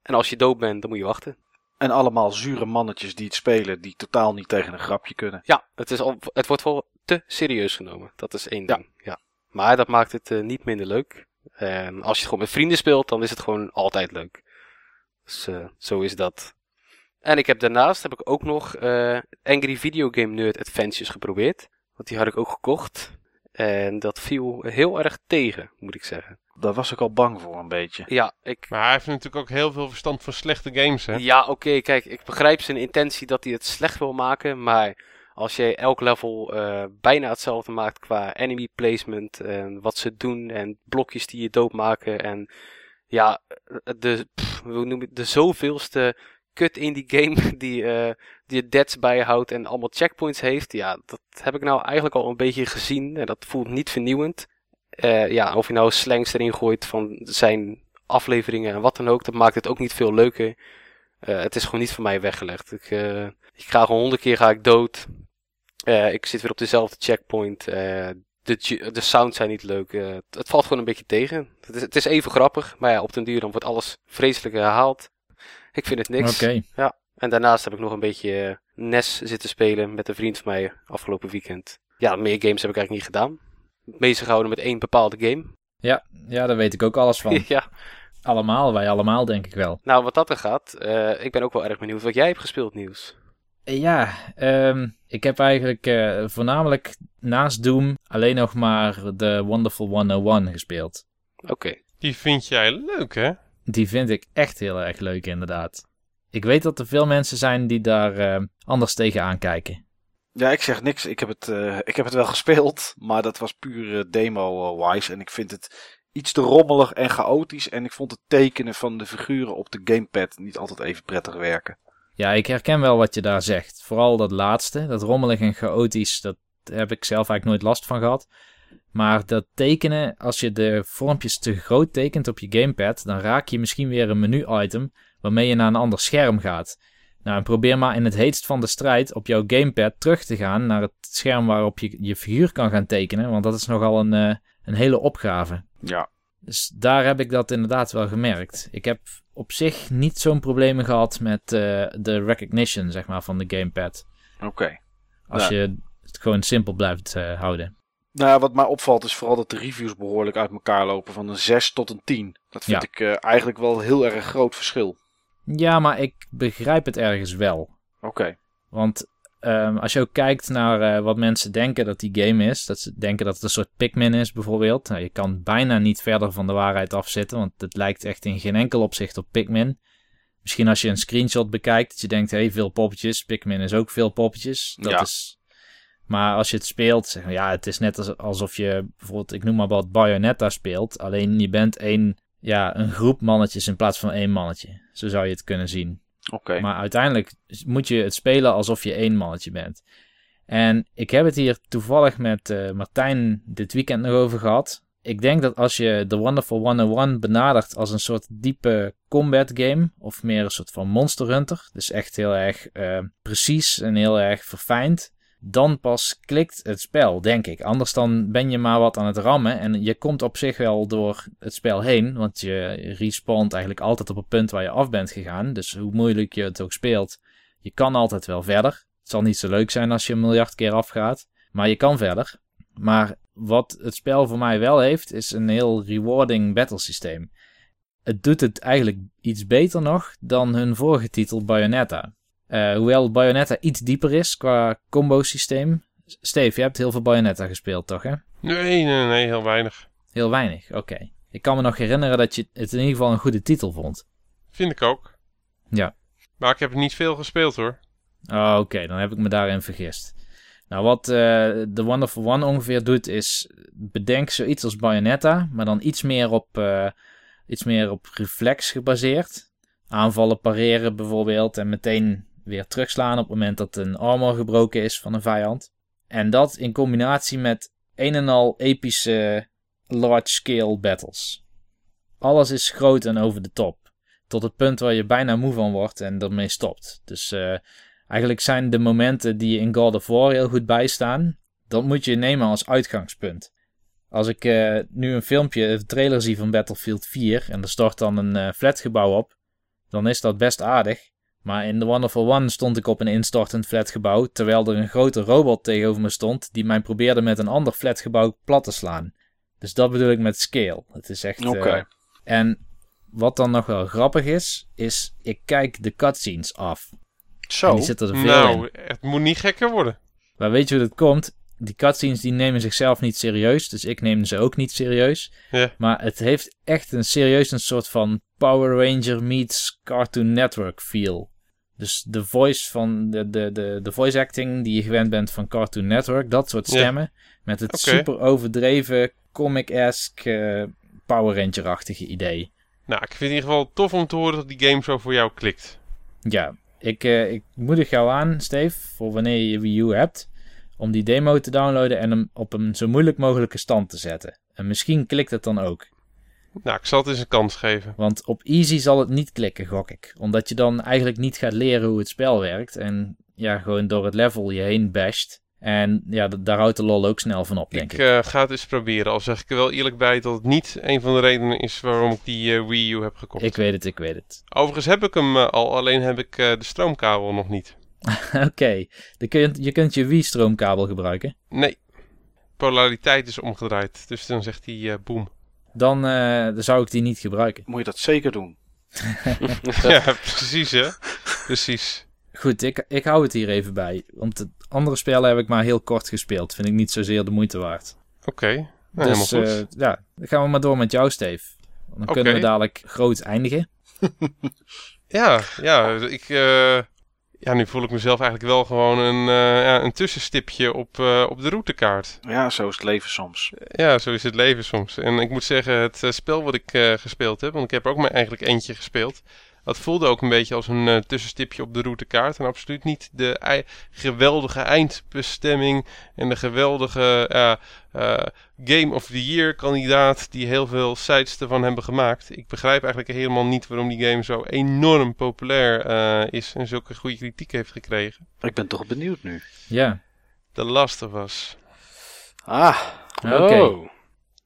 En als je dood bent, dan moet je wachten. En allemaal zure mannetjes die het spelen, die totaal niet tegen een grapje kunnen. Ja, het, is al, het wordt wel te serieus genomen. Dat is één ding. Ja. Maar dat maakt het eh, niet minder leuk. En als je het gewoon met vrienden speelt, dan is het gewoon altijd leuk. Dus eh, zo is dat. En ik heb daarnaast heb ik ook nog eh, Angry Video Game Nerd Adventures geprobeerd. Want die had ik ook gekocht. En dat viel heel erg tegen, moet ik zeggen. Daar was ik al bang voor een beetje. Ja, ik, Maar hij heeft natuurlijk ook heel veel verstand van slechte games, hè? Ja, oké, kijk, ik begrijp zijn intentie dat hij het slecht wil maken, maar als je elk level eh, bijna hetzelfde maakt qua enemy placement en wat ze doen en blokjes die je doodmaken en ja, de, pff, hoe noem het, de zoveelste kut in die game die, eh die deads bijhoudt en allemaal checkpoints heeft, ja, dat heb ik nou eigenlijk al een beetje gezien en dat voelt niet vernieuwend. Eh, ja, of je nou slangs erin gooit van zijn afleveringen en wat dan ook, dat maakt het ook niet veel leuker. Eh, het is gewoon niet voor mij weggelegd. Ik, eh, ik ga gewoon honderd keer ga ik dood. Ik zit weer op dezelfde checkpoint. De, de sounds zijn niet leuk. Het, het valt gewoon een beetje tegen. Het is, het is even grappig, maar ja, op den duur dan wordt alles vreselijk herhaald. Ik vind het niks. Oké. En daarnaast heb ik nog een beetje eh, NES zitten spelen met een vriend van mij afgelopen weekend. Ja, meer games heb ik eigenlijk niet gedaan. Bezig gehouden met één bepaalde game. Ja, ja, daar weet ik ook alles van. ja, Allemaal, wij allemaal denk ik wel. nou wat dat er gaat, eh, ik ben ook wel erg benieuwd wat jij hebt gespeeld, Nieuws. Ja, ehm, ik heb eigenlijk eh, voornamelijk naast Doom alleen nog maar de Wonderful 101 gespeeld. Oké. Die vind jij leuk, hè? Die vind ik echt heel erg leuk, inderdaad. Ik weet dat er veel mensen zijn die daar eh, anders tegen aankijken. Ja, ik zeg niks. Ik heb het, eh, ik heb het wel gespeeld, maar dat was puur eh, demo-wise. En ik vind het iets te rommelig en chaotisch. En ik vond het tekenen van de figuren op de gamepad niet altijd even prettig werken. Ja, ik herken wel wat je daar zegt. Vooral dat laatste, dat rommelig en chaotisch, dat heb ik zelf eigenlijk nooit last van gehad. Maar dat tekenen, als je de vormpjes te groot tekent op je gamepad, dan raak je misschien weer een menu-item waarmee je naar een ander scherm gaat. Nou, en probeer maar in het heetst van de strijd op jouw gamepad terug te gaan naar het scherm waarop je je figuur kan gaan tekenen, want dat is nogal een, eh, een hele opgave. Ja, Dus daar heb ik dat inderdaad wel gemerkt. Ik heb op zich niet zo'n probleem gehad met eh, de recognition, zeg maar, van de gamepad. oké. Als Ja. je het gewoon simpel blijft eh, houden. Nou, ja, wat mij opvalt is vooral dat de reviews behoorlijk uit elkaar lopen. Van een 6 tot een 10. Dat vind Ja. ik eh, eigenlijk wel een heel erg groot verschil. Ja, maar ik begrijp het ergens wel. Oké. Want ehm, als je ook kijkt naar eh, wat mensen denken dat die game is, dat ze denken dat het een soort Pikmin is bijvoorbeeld. Nou, je kan bijna niet verder van de waarheid afzitten, want het lijkt echt in geen enkel opzicht op Pikmin. Misschien als je een screenshot bekijkt, dat je denkt, hé, hey, veel poppetjes. Pikmin is ook veel poppetjes. Dat Ja. is... Maar als je het speelt, zeg maar, ja, het is net als- alsof je bijvoorbeeld, ik noem maar wat, Bayonetta speelt. Alleen je bent één, ja, een groep mannetjes in plaats van één mannetje. Zo zou je het kunnen zien. Oké. Maar uiteindelijk moet je het spelen alsof je één mannetje bent. En ik heb het hier toevallig met eh, Martijn dit weekend nog over gehad. Ik denk dat als je The Wonderful 101 benadert als een soort diepe combat game, of meer een soort van Monster Hunter, dus echt heel erg eh, precies en heel erg verfijnd, dan pas klikt het spel, denk ik. Anders dan ben je maar wat aan het rammen en je komt op zich wel door het spel heen, want je respawnt eigenlijk altijd op het punt waar je af bent gegaan. Dus hoe moeilijk je het ook speelt, je kan altijd wel verder. Het zal niet zo leuk zijn als je een miljard keer afgaat, maar je kan verder. Maar wat het spel voor mij wel heeft, is een heel rewarding battle systeem. Het doet het eigenlijk iets beter nog dan hun vorige titel Bayonetta. Eh, hoewel Bayonetta iets dieper is qua combo systeem. Steve, je hebt heel veel Bayonetta gespeeld, toch hè? Nee, nee, nee, heel weinig. Heel weinig, oké. Ik kan me nog herinneren dat je het in ieder geval een goede titel vond. Vind ik ook. Ja. Maar ik heb niet veel gespeeld hoor. Oh, oké, dan heb ik me daarin vergist. Nou, wat eh The Wonderful One ongeveer doet, is bedenk zoiets als Bayonetta, maar dan iets meer op, eh, iets meer op reflex gebaseerd. Aanvallen, pareren bijvoorbeeld, en meteen weer terugslaan op het moment dat een armor gebroken is van een vijand. En dat in combinatie met een en al epische large-scale battles. Alles is groot en over de top. Tot het punt waar je bijna moe van wordt en ermee stopt. Dus eh, eigenlijk zijn de momenten die in God of War heel goed bijstaan, dat moet je nemen als uitgangspunt. Als ik eh, nu een filmpje, een trailer zie van Battlefield 4 en er stort dan een eh, flatgebouw op, dan is dat best aardig. Maar in The Wonderful One stond ik op een instortend flatgebouw, terwijl er een grote robot tegenover me stond die mij probeerde met een ander flatgebouw plat te slaan. Dus dat bedoel ik met scale. Het is echt... Oké. eh, en wat dan nog wel grappig is, is ik kijk de cutscenes af. En Zo. die zitten er veel in. Nou, het moet niet gekker worden. Maar weet je hoe dat komt? Die cutscenes die nemen zichzelf niet serieus, dus ik neem ze ook niet serieus. Ja. Maar het heeft echt een serieus een soort van Power Ranger meets Cartoon Network feel. Dus de voice van de, de, de, de voice acting die je gewend bent van Cartoon Network, dat soort Ja. stemmen. Met het super overdreven, comic-esque, eh, Power Ranger-achtige idee. Nou, ik vind het in ieder geval tof om te horen dat die game zo voor jou klikt. Ja, ik, eh, ik moedig jou aan, Steve, voor wanneer je Wii U hebt, om die demo te downloaden en hem op een zo moeilijk mogelijke stand te zetten. En misschien klikt het dan ook. Nou, ik zal het eens een kans geven. Want op easy zal het niet klikken, gok ik. Omdat je dan eigenlijk niet gaat leren hoe het spel werkt. En ja, gewoon door het level je heen basht. En ja, daar houdt de lol ook snel van op, denk Ik ik. eh, ga het eens proberen. Al zeg ik er wel eerlijk bij dat het niet een van de redenen is waarom ik die eh, Wii U heb gekocht. Ik weet het, ik weet het. Overigens heb ik hem eh, al, alleen heb ik de stroomkabel nog niet. Oké, dan kun je, je kunt je Wii-stroomkabel gebruiken. Nee, polariteit is omgedraaid. Dus dan zegt hij eh boom. Dan, eh, dan zou ik die niet gebruiken. Moet je dat zeker doen. ja, precies hè. Precies. Goed, ik, ik hou het hier even bij. Want de andere spellen heb ik maar heel kort gespeeld. Vind ik niet zozeer de moeite waard. Oké, nou, dus helemaal goed. eh, ja, dan gaan we maar door met jou, Steve. Dan kunnen we dadelijk groot eindigen. Ja, ja, ik, eh, ja, nu voel ik mezelf eigenlijk wel gewoon een, eh, ja, een tussenstipje op, eh, op de routekaart. Ja, zo is het leven soms. Ja, zo is het leven soms. En ik moet zeggen, het eh, spel wat ik gespeeld heb, want ik heb er ook maar eigenlijk eentje gespeeld. Dat voelde ook een beetje als een eh, tussenstipje op de routekaart. En absoluut niet de ei- geweldige eindbestemming en de geweldige eh, eh, Game of the Year kandidaat die heel veel sites ervan hebben gemaakt. Ik begrijp eigenlijk helemaal niet waarom die game zo enorm populair eh, is en zulke goede kritiek heeft gekregen. Ik ben toch benieuwd nu. Ja, The Last of Us. Ah, oké. Oh.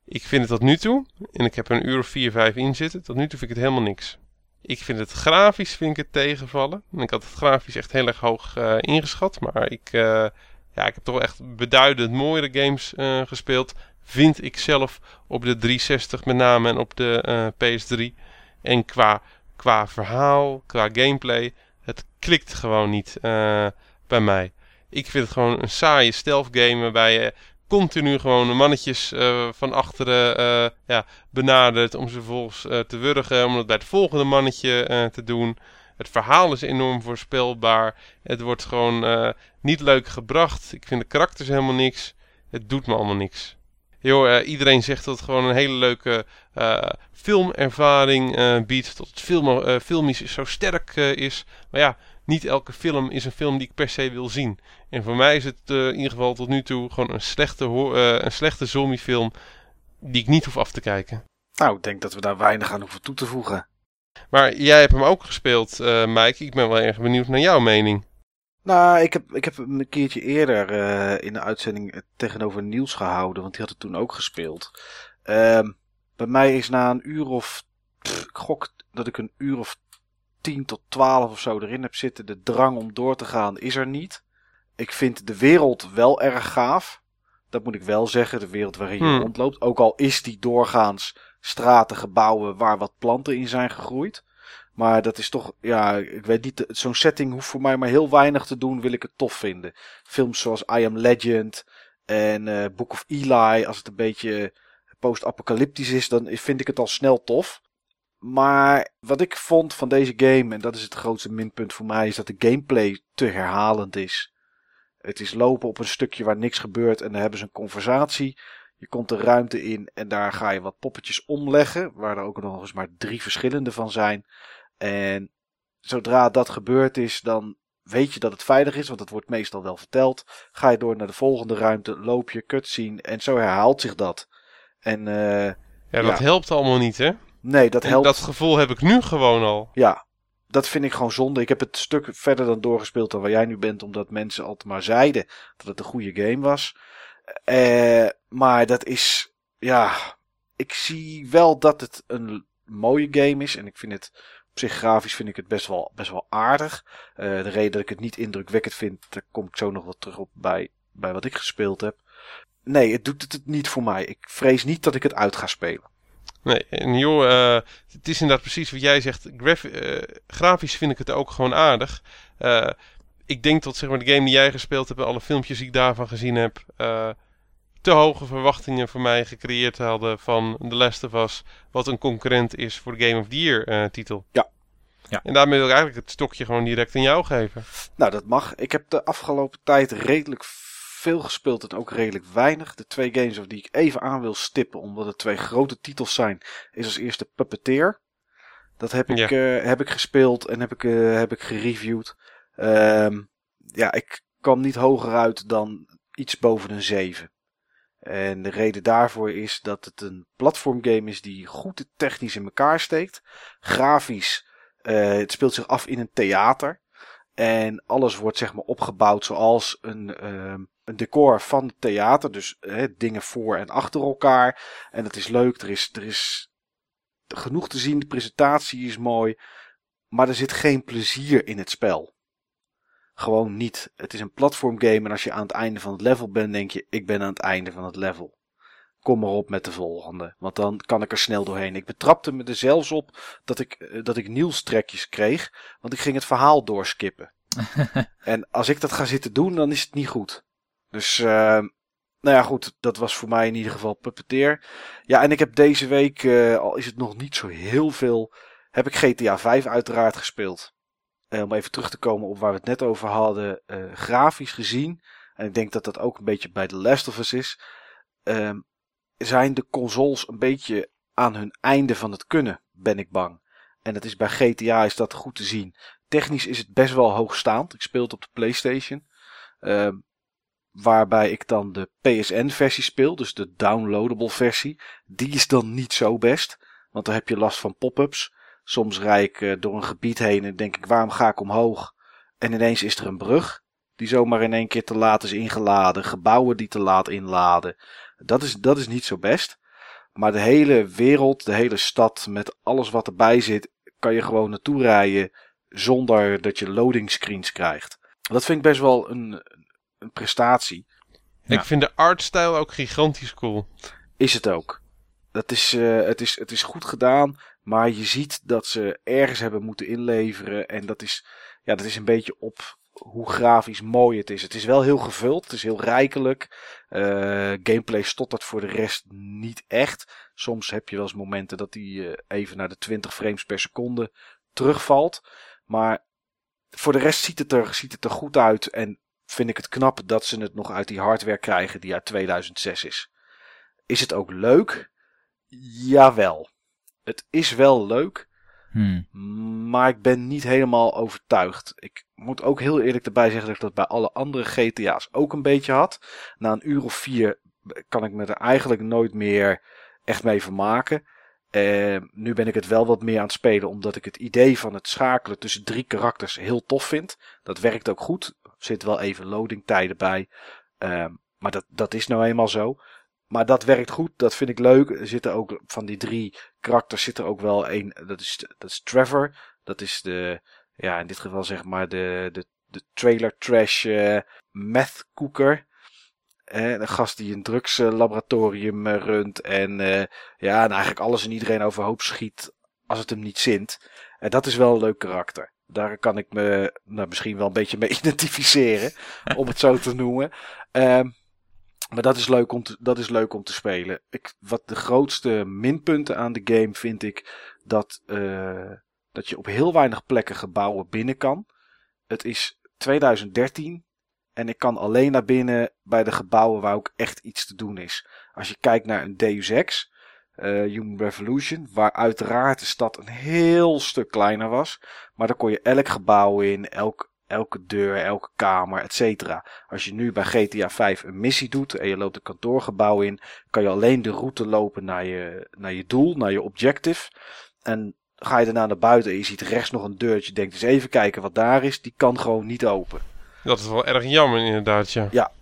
Ik vind het tot nu toe, en ik heb er een uur of 4, 5 in zitten, tot nu toe vind ik het helemaal niks. Ik vind het grafisch vind ik het tegenvallen. En ik had het grafisch echt heel erg hoog eh, ingeschat. Maar ik, eh, ja, ik heb toch echt beduidend mooiere games eh, gespeeld. Vind ik zelf op de 360 met name en op de eh, PS3. En qua, qua verhaal, qua gameplay, het klikt gewoon niet bij mij. Ik vind het gewoon een saaie stealth game waarbij je continu gewoon mannetjes eh, van achteren eh, ja, benadert om ze vervolgens eh, te wurgen, om het bij het volgende mannetje te doen. Het verhaal is enorm voorspelbaar. Het wordt gewoon niet leuk gebracht. Ik vind de karakters helemaal niks. Het doet me allemaal niks. Eh, iedereen zegt dat het gewoon een hele leuke filmervaring biedt. Dat het film, filmisch zo sterk is. Maar ja, niet elke film is een film die ik per se wil zien. En voor mij is het eh, in ieder geval tot nu toe gewoon een slechte, eh, een slechte zombiefilm die ik niet hoef af te kijken. nou, ik denk dat we daar weinig aan hoeven toe te voegen. Maar jij hebt hem ook gespeeld, eh Mike. Ik ben wel erg benieuwd naar jouw mening. Nou, ik heb, ik heb hem een keertje eerder in de uitzending tegenover Niels gehouden, want die had het toen ook gespeeld. Ehm, bij mij is na een uur of, pff, ik gok dat ik een uur of 10 tot 12 of zo erin heb zitten. De drang om door te gaan is er niet. Ik vind de wereld wel erg gaaf. Dat moet ik wel zeggen, de wereld waarin je Hmm. rondloopt. Ook al is die doorgaans straten, gebouwen waar wat planten in zijn gegroeid. Maar dat is toch, ja, ik weet niet, zo'n setting hoeft voor mij maar heel weinig te doen, wil ik het tof vinden. Films zoals I Am Legend en eh, Book of Eli, als het een beetje post-apocalyptisch is, dan vind ik het al snel tof. Maar wat ik vond van deze game, en dat is het grootste minpunt voor mij, is dat de gameplay te herhalend is. Het is lopen op een stukje waar niks gebeurt en dan hebben ze een conversatie. Je komt de ruimte in en daar ga je wat poppetjes omleggen, waar er ook nog eens maar drie verschillende van zijn. En zodra dat gebeurd is, dan weet je dat het veilig is, want het wordt meestal wel verteld. Ga je door naar de volgende ruimte, loop je, cutscene en zo herhaalt zich dat. En eh, Ja, dat Ja. helpt allemaal niet, hè? Nee, dat En helpt. Dat gevoel heb ik nu gewoon al. Ja, dat vind ik gewoon zonde. Ik heb het stuk verder dan doorgespeeld dan waar jij nu bent, omdat mensen altijd maar zeiden dat het een goede game was. Eh, maar dat is, ja, ik zie wel dat het een mooie game is. En ik vind het op zich grafisch vind ik het best wel, best wel aardig. Eh, de reden dat ik het niet indrukwekkend vind, daar kom ik zo nog wat terug op bij, bij wat ik gespeeld heb. Nee, het doet het niet voor mij. Ik vrees niet dat ik het uit ga spelen. Nee, en joh, eh, het is inderdaad precies wat jij zegt. Graf- eh, grafisch vind ik het ook gewoon aardig. Eh, ik denk dat zeg maar, de game die jij gespeeld hebt en alle filmpjes die ik daarvan gezien heb... eh, te hoge verwachtingen voor mij gecreëerd hadden van The Last of Us... wat een concurrent is voor de Game of the Year eh, titel. Ja. Ja. En daarmee wil ik eigenlijk het stokje gewoon direct aan jou geven. Nou, dat mag. Ik heb de afgelopen tijd redelijk veel gespeeld en ook redelijk weinig. De twee games die ik even aan wil stippen, omdat het twee grote titels zijn, is als eerste Puppeteer. Dat heb ik, Ja. eh, heb ik gespeeld en heb ik, eh, heb ik gereviewd. Ehm, ja, ik kwam niet hoger uit dan iets boven een 7. En de reden daarvoor is dat het een platformgame is die goed technisch in elkaar steekt. Grafisch, eh, het speelt zich af in een theater. En alles wordt zeg maar opgebouwd zoals een, ehm, een decor van het theater. Dus eh, dingen voor en achter elkaar. En dat is leuk. Er is, er is genoeg te zien. De presentatie is mooi. Maar er zit geen plezier in het spel. Gewoon niet. Het is een platformgame. En als je aan het einde van het level bent, denk je: ik ben aan het einde van het level. Kom maar op met de volgende. Want dan kan ik er snel doorheen. Ik betrapte me er zelfs op dat ik, eh, dat ik nieuwstrekjes kreeg. Want ik ging het verhaal doorskippen. en als ik dat ga zitten doen, dan is het niet goed. Dus, eh, nou ja, goed. Dat was voor mij in ieder geval puppeteer. Ja, en ik heb deze week, eh, al is het nog niet zo heel veel, heb ik GTA 5 uiteraard gespeeld. Eh, om even terug te komen op waar we het net over hadden. eh, grafisch gezien, en ik denk dat dat ook een beetje bij The Last of Us is, ehm, zijn de consoles een beetje aan hun einde van het kunnen, ben ik bang. En dat is bij GTA is dat goed te zien. Technisch is het best wel hoogstaand. Ik speel het op de PlayStation. Ehm, waarbij ik dan de PSN-versie speel, dus de downloadable versie. Die is dan niet zo best, want dan heb je last van pop-ups. Soms rijd ik eh, door een gebied heen en denk ik, waarom ga ik omhoog? En ineens is er een brug die zomaar in één keer te laat is ingeladen. Gebouwen die te laat inladen. Dat is, dat is niet zo best. Maar de hele wereld, de hele stad met alles wat erbij zit, kan je gewoon naartoe rijden zonder dat je loading screens krijgt. Dat vind ik best wel een, een prestatie. Ja. Ik vind de artstyle ook gigantisch cool. Is het ook. Dat is, eh, het, is, het is goed gedaan, maar je ziet dat ze ergens hebben moeten inleveren. En dat is, ja, dat is een beetje op hoe grafisch mooi het is. Het is wel heel gevuld, het is heel rijkelijk. Eh, gameplay stottert voor de rest niet echt. Soms heb je wel eens momenten dat die eh, even naar de 20 frames per seconde terugvalt. Maar voor de rest ziet het, er, ziet het er goed uit. En vind ik het knap dat ze het nog uit die hardware krijgen die uit 2006 is. Is het ook leuk? Jawel. Het is wel leuk, Hmm. maar ik ben niet helemaal overtuigd. Ik moet ook heel eerlijk erbij zeggen dat ik dat bij alle andere GTA's ook een beetje had. Na een uur of vier kan ik me er eigenlijk nooit meer echt mee vermaken. Eh, nu ben ik het wel wat meer aan het spelen, omdat ik het idee van het schakelen tussen drie karakters heel tof vind. Dat werkt ook goed. Zitten wel even loadingtijden bij. Eh, maar dat, dat is nou eenmaal zo. Maar dat werkt goed, dat vind ik leuk. Er zitten ook van die drie karakters zit er ook wel één. Dat is, dat is Trevor. Dat is de, ja, in dit geval zeg maar de, de, de trailer trash eh meth. Eh, gast die een drugslaboratorium eh, runt. En eh, ja, en eigenlijk alles en iedereen overhoop schiet als het hem niet zint. En dat is wel een leuk karakter. Daar kan ik me nou, misschien wel een beetje mee identificeren. om het zo te noemen. Ehm maar dat is leuk om te, dat is leuk om te spelen. Ik, wat de grootste minpunten aan de game vind ik dat, eh, dat je op heel weinig plekken gebouwen binnen kan. Het is 2013 en ik kan alleen naar binnen bij de gebouwen waar ook echt iets te doen is. Als je kijkt naar een Deus Ex, Human Revolution, waar uiteraard de stad een heel stuk kleiner was. Maar daar kon je elk gebouw in, elk, elke deur, elke kamer, et cetera. Als je nu bij GTA 5 een missie doet en je loopt een kantoorgebouw in, kan je alleen de route lopen naar je, naar je doel, naar je objective. En ga je daarna naar buiten en je ziet rechts nog een deurtje, denkt eens even kijken wat daar is, die kan gewoon niet open. Dat is wel erg jammer inderdaad, ja. Ja.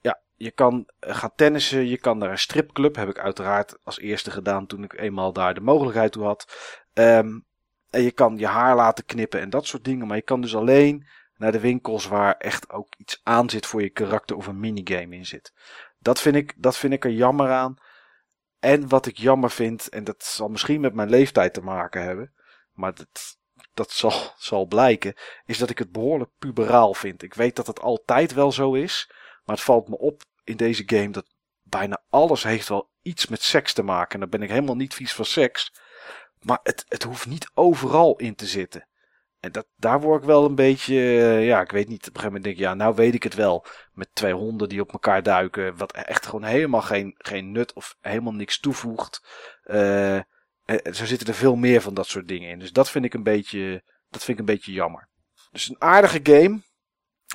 Ja, je kan eh, gaan tennissen, je kan naar een stripclub. Heb ik uiteraard als eerste gedaan toen ik eenmaal daar de mogelijkheid toe had. Ehm, en je kan je haar laten knippen en dat soort dingen. Maar je kan dus alleen naar de winkels waar echt ook iets aan zit voor je karakter of een minigame in zit. Dat vind ik, dat vind ik er jammer aan. En wat ik jammer vind, en dat zal misschien met mijn leeftijd te maken hebben. Maar dat, dat zal, zal blijken. Is dat ik het behoorlijk puberaal vind. Ik weet dat het altijd wel zo is. Maar het valt me op in deze game dat bijna alles heeft wel iets met seks te maken. En dan ben ik helemaal niet vies van seks. Maar het, het hoeft niet overal in te zitten. En dat, daar word ik wel een beetje, eh, ja, ik weet niet. Op een gegeven moment denk ik, ja, nou weet ik het wel. Met twee honden die op elkaar duiken. Wat echt gewoon helemaal geen, geen nut of helemaal niks toevoegt. En zo zitten er veel meer van dat soort dingen in. Dus dat vind ik een beetje, dat vind ik een beetje jammer. Dus een aardige game.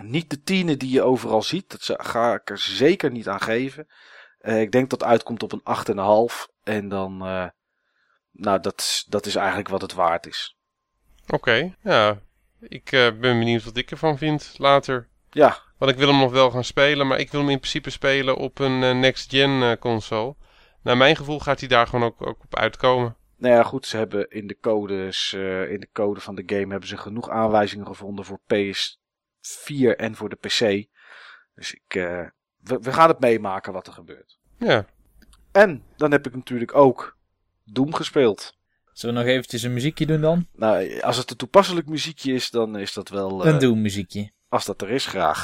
Niet de tienen die je overal ziet. Dat ga ik er zeker niet aan geven. Eh, ik denk dat het uitkomt op een 8,5. En dan, eh, nou, dat, dat is eigenlijk wat het waard is. Oké, ja. Ik eh, ben benieuwd wat ik ervan vind later. Ja, Want ik wil hem nog wel gaan spelen, maar ik wil hem in principe spelen op een next-gen console. Naar mijn gevoel gaat hij daar gewoon ook, ook op uitkomen. Nou ja, goed, ze hebben in de codes, in de code van de game hebben ze genoeg aanwijzingen gevonden voor PS4 en voor de PC. Dus ik, eh, we, we gaan het meemaken wat er gebeurt. Ja, En dan heb ik natuurlijk ook Doom gespeeld. Zullen we nog eventjes een muziekje doen dan? Nou, als het een toepasselijk muziekje is, dan is dat wel. eh, Een Doom muziekje. Als dat er is, graag.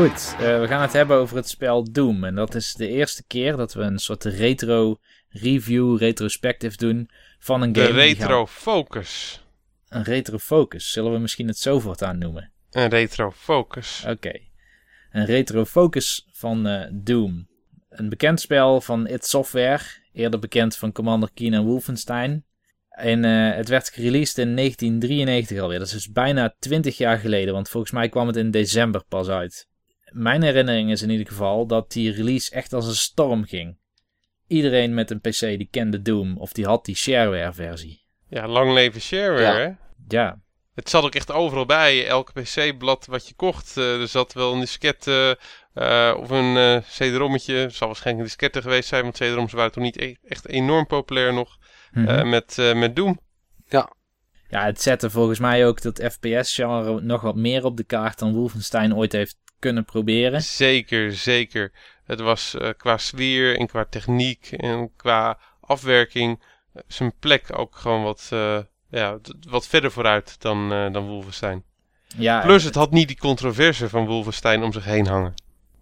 Goed, eh, we gaan het hebben over het spel Doom. En dat is de eerste keer dat we een soort retro review, retrospective doen van een de game. die retro focus. gaan- Een retro focus, zullen we misschien het zo voortaan noemen? Een retro focus. Oké. Een retro focus van eh, Doom. Een bekend spel van id Software, eerder bekend van Commander Keen en Wolfenstein. En eh, het werd gereleased in 1993 alweer. Dat is dus bijna 20 jaar geleden, want volgens mij kwam het in december pas uit. Mijn herinnering is in ieder geval dat die release echt als een storm ging. Iedereen met een PC die kende Doom of die had die shareware versie. Ja, lang leven shareware, Ja. hè? Ja, Het zat ook echt overal bij. Elke PC-blad wat je kocht, eh, er zat wel een diskette eh, of een eh CD-rommetje. Het zal waarschijnlijk een diskette geweest zijn, want CD-roms waren toen niet e- echt enorm populair nog. Mhm. eh, met, eh, met Doom. Ja, het zette volgens mij ook dat FPS-genre nog wat meer op de kaart dan Wolfenstein ooit heeft kunnen proberen. Zeker, zeker. Het was eh, qua sfeer en qua techniek en qua afwerking eh, zijn plek ook gewoon wat, eh, ja, wat verder vooruit dan, eh, dan Wolfenstein. Ja, Plus het had niet die controverse van Wolfenstein om zich heen hangen.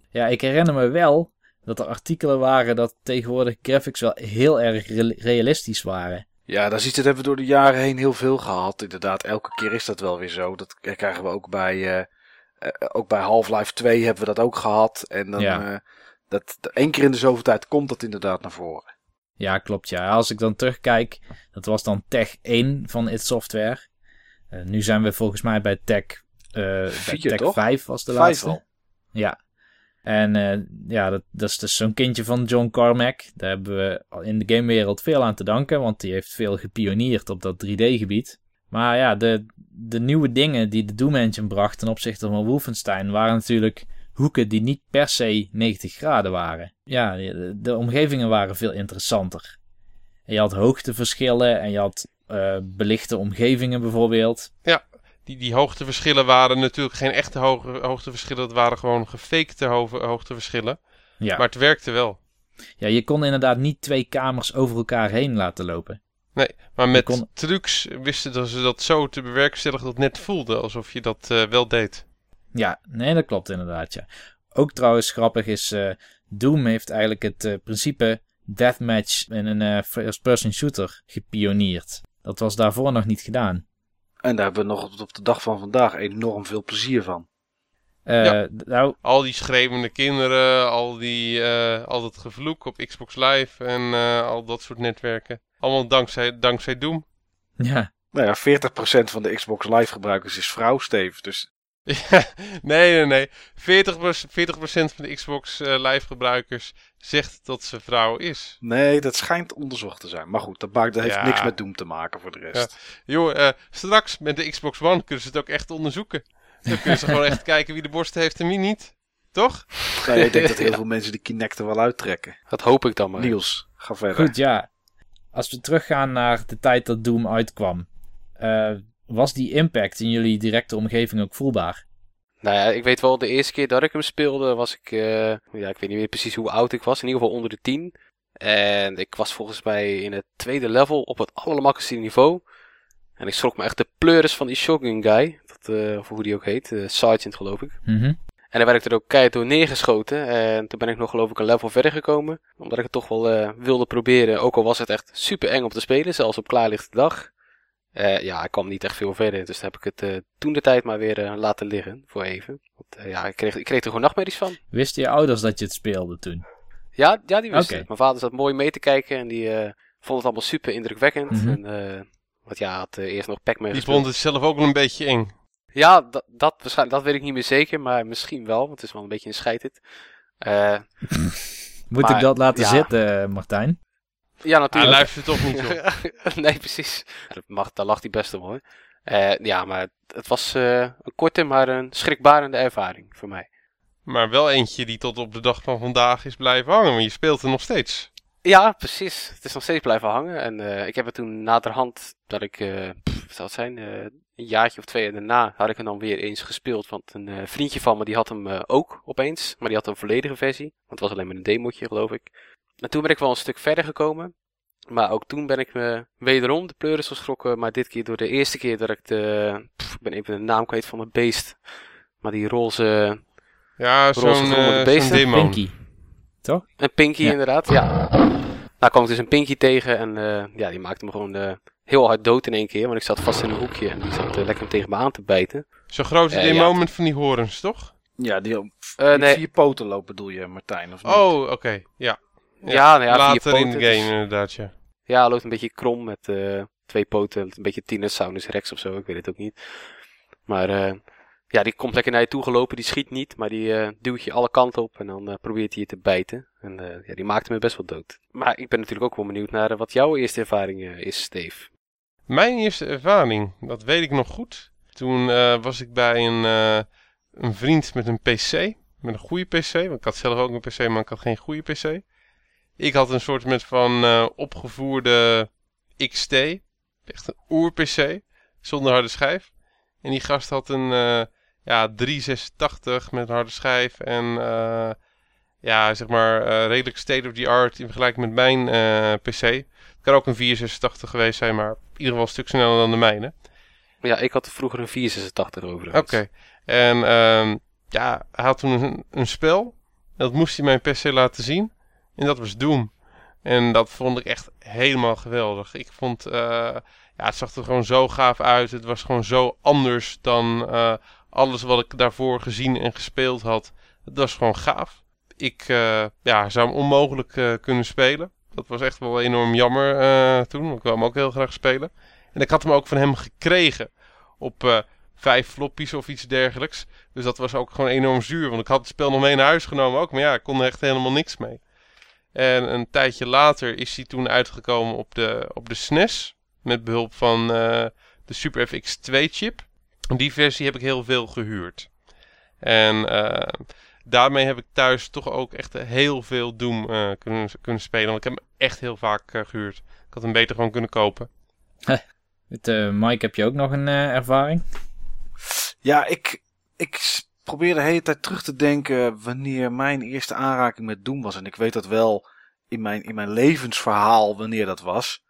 ja, ik herinner me wel dat er artikelen waren dat tegenwoordig graphics wel heel erg re- realistisch waren. Ja, daar ziet het hebben we door de jaren heen heel veel gehad. Inderdaad, elke keer is dat wel weer zo. Dat krijgen we ook bij, ook bij Half-Life 2 hebben we dat ook gehad. En dan, Ja. eh, dat, één keer in de zoveel tijd komt dat inderdaad naar voren. Ja, klopt. Ja, als ik dan terugkijk, dat was dan Tech 1 van id Software. Eh, nu zijn we volgens mij bij Tech, eh bij Vier, Tech toch? 5 was de Vijf laatste. al. Ja. En eh, ja, dat, dat is dus zo'n kindje van John Carmack. Daar hebben we in de gamewereld veel aan te danken, want die heeft veel gepioneerd op dat 3D-gebied. Maar ja, de, de nieuwe dingen die de Doom Engine bracht ten opzichte van Wolfenstein waren natuurlijk hoeken die niet per se 90 graden waren. Ja, de, de omgevingen waren veel interessanter. En je had hoogteverschillen en je had eh, belichte omgevingen bijvoorbeeld. Die, die hoogteverschillen waren natuurlijk geen echte hoge, hoogteverschillen. Het waren gewoon gefakte ho- hoogteverschillen. Ja. Maar het werkte wel. ja, je kon inderdaad niet twee kamers over elkaar heen laten lopen. Maar met kon- trucs wisten ze dat zo te bewerkstelligen dat het net voelde alsof je dat eh, wel deed. Ja, nee, dat klopt inderdaad, ja. Ook trouwens grappig is, eh, Doom heeft eigenlijk het eh, principe deathmatch in een eh, first-person shooter gepioneerd. Dat was daarvoor nog niet gedaan. En daar hebben we nog op de dag van vandaag enorm veel plezier van. Eh, Ja. Nou, Al die schreeuwende kinderen, al, die, eh, al dat gevloek op Xbox Live en eh, al dat soort netwerken. Allemaal dankzij, dankzij Doom. ja, Nou ja, 40% van de Xbox Live gebruikers is vrouw, Steve. Dus Ja, nee, nee, nee. 40%, 40% van de Xbox eh, Live gebruikers zegt dat ze vrouw is. nee, dat schijnt onderzocht te zijn. Maar goed, dat, maakt, dat heeft Ja. niks met Doom te maken voor de rest. Joh, eh, straks met de Xbox One kunnen ze het ook echt onderzoeken. Dan kunnen ze gewoon echt kijken wie de borsten heeft en wie niet. Toch? Nee, ik denk dat heel veel mensen die Kinect er wel uittrekken. Dat hoop ik dan maar. Niels, ga verder. goed, ja. Als we teruggaan naar de tijd dat Doom uitkwam, eh, was die impact in jullie directe omgeving ook voelbaar? Nou ja, ik weet wel, de eerste keer dat ik hem speelde was ik, eh, ja, ik weet niet meer precies hoe oud ik was. In ieder geval onder de 10. En ik was volgens mij in het tweede level op het allermakkelijkste niveau. En ik schrok me echt de pleuris van die shotgun guy. Eh, of hoe die ook heet, eh, Sergeant geloof ik. Mhm. En daar werd ik er ook keihard door neergeschoten. En toen ben ik nog geloof ik een level verder gekomen. Omdat ik het toch wel eh, wilde proberen. Ook al was het echt super eng om te spelen, zelfs op klaarlichte dag. Eh, ja, ik kwam niet echt veel verder. Dus heb ik het eh, toen de tijd maar weer laten liggen. Voor even. Want eh, ja, ik kreeg, ik kreeg er gewoon nachtmerries van. Wisten je ouders dat je het speelde toen? Ja, ja die wist Oké. het. Mijn vader zat mooi mee te kijken. En die eh, vond het allemaal super indrukwekkend. Mhm. En, eh, want ja, had eh, eerst nog Pac-Man Die gespeeld. vond het zelf ook wel een beetje eng. Ja, dat, dat, waarschijnlijk- dat weet ik niet meer zeker. Maar misschien wel. Want het is wel een beetje een scheidhit. Eh Moet Maar, ik dat laten ja. zitten, Martijn? ja, Hij natuurlijk. luistert toch niet op. nee, precies. Dat mag, daar lag hij best om hoor. Eh, ja, maar het was eh, een korte, maar een schrikbarende ervaring voor mij. Maar wel eentje die tot op de dag van vandaag is blijven hangen. Want je speelt er nog steeds. Ja, precies. Het is nog steeds blijven hangen. En eh, ik heb het toen naderhand, dat ik, eh pff, wat zou het zijn, eh, een jaartje of twee daarna, had ik hem dan weer eens gespeeld. Want een eh, vriendje van me, die had hem eh, ook opeens. Maar die had een volledige versie. Want het was alleen maar een demotje, geloof ik. En toen ben ik wel een stuk verder gekomen. Maar ook toen ben ik me wederom de pleuris geschrokken. Maar dit keer door de eerste keer dat ik de... pff, ik ben even de naam kwijt van het beest. Maar die roze... Ja, Roze zo'n beesten. demon. Pinky. Toch? Een Pinky Ja. inderdaad, ja. Nou kwam ik dus een Pinky tegen en eh, ja, die maakte me gewoon eh, heel hard dood in één keer. Want ik zat vast in een hoekje en die zat eh, lekker tegen me aan te bijten. Zo'n grote Eh, demon ja. met van die horens, toch? Ja, die op Eh, die nee. vier poten lopen bedoel je, Martijn? Of niet? Oh, oké. Ja. Ja, nou ja, Later vier in de poten, game dus- inderdaad, ja. Ja, loopt een beetje krom met eh, twee poten. Een beetje Tinosaurus rex of zo, ik weet het ook niet. Maar eh, ja, die komt lekker naar je toe gelopen. Die schiet niet, maar die eh, duwt je alle kanten op en dan eh, probeert hij je te bijten. En eh, ja, die maakte me best wel dood. Maar ik ben natuurlijk ook wel benieuwd naar eh, wat jouw eerste ervaring eh, is, Steve. Mijn eerste ervaring, dat weet ik nog goed. Toen eh, was ik bij een, eh, een vriend met een PC. Met een goede PC. Want ik had zelf ook een PC, maar ik had geen goede PC. Ik had een soort met van eh, opgevoerde XT. Echt een oer-PC. Zonder harde schijf. En die gast had een ja, 386 met een harde schijf. En ja, zeg maar redelijk state-of-the-art in vergelijking met mijn PC. Kan ook een 486 geweest zijn, maar in ieder geval een stuk sneller dan de mijne. Ja, ik had er vroeger een 486 over. Oké. En ehm, ja, hij had toen een, een spel. Dat moest hij mijn PC laten zien. En dat was Doom. En dat vond ik echt helemaal geweldig. Ik vond, eh, ja, het zag er gewoon zo gaaf uit. Het was gewoon zo anders dan eh, alles wat ik daarvoor gezien en gespeeld had. Het was gewoon gaaf. Ik eh, ja, zou hem onmogelijk kunnen spelen. Dat was echt wel enorm jammer eh, toen. Ik wou hem ook heel graag spelen. En ik had hem ook van hem gekregen. Op eh, vijf floppies of iets dergelijks. Dus dat was ook gewoon enorm zuur. Want ik had het spel nog mee naar huis genomen ook. Maar ja, ik kon er echt helemaal niks mee. En een tijdje later is hij toen uitgekomen op de, op de SNES. Met behulp van eh, de Super FX2 chip. Die versie heb ik heel veel gehuurd. En daarmee heb ik thuis toch ook echt heel veel Doom eh, kunnen, kunnen spelen. Want ik heb hem echt heel vaak eh, gehuurd. Ik had hem beter gewoon kunnen kopen. Met, eh, Mike, heb je ook nog een eh, ervaring? Ja, ik, ik probeer de hele tijd terug te denken wanneer mijn eerste aanraking met Doom was. En ik weet dat wel in mijn, in mijn levensverhaal wanneer dat was.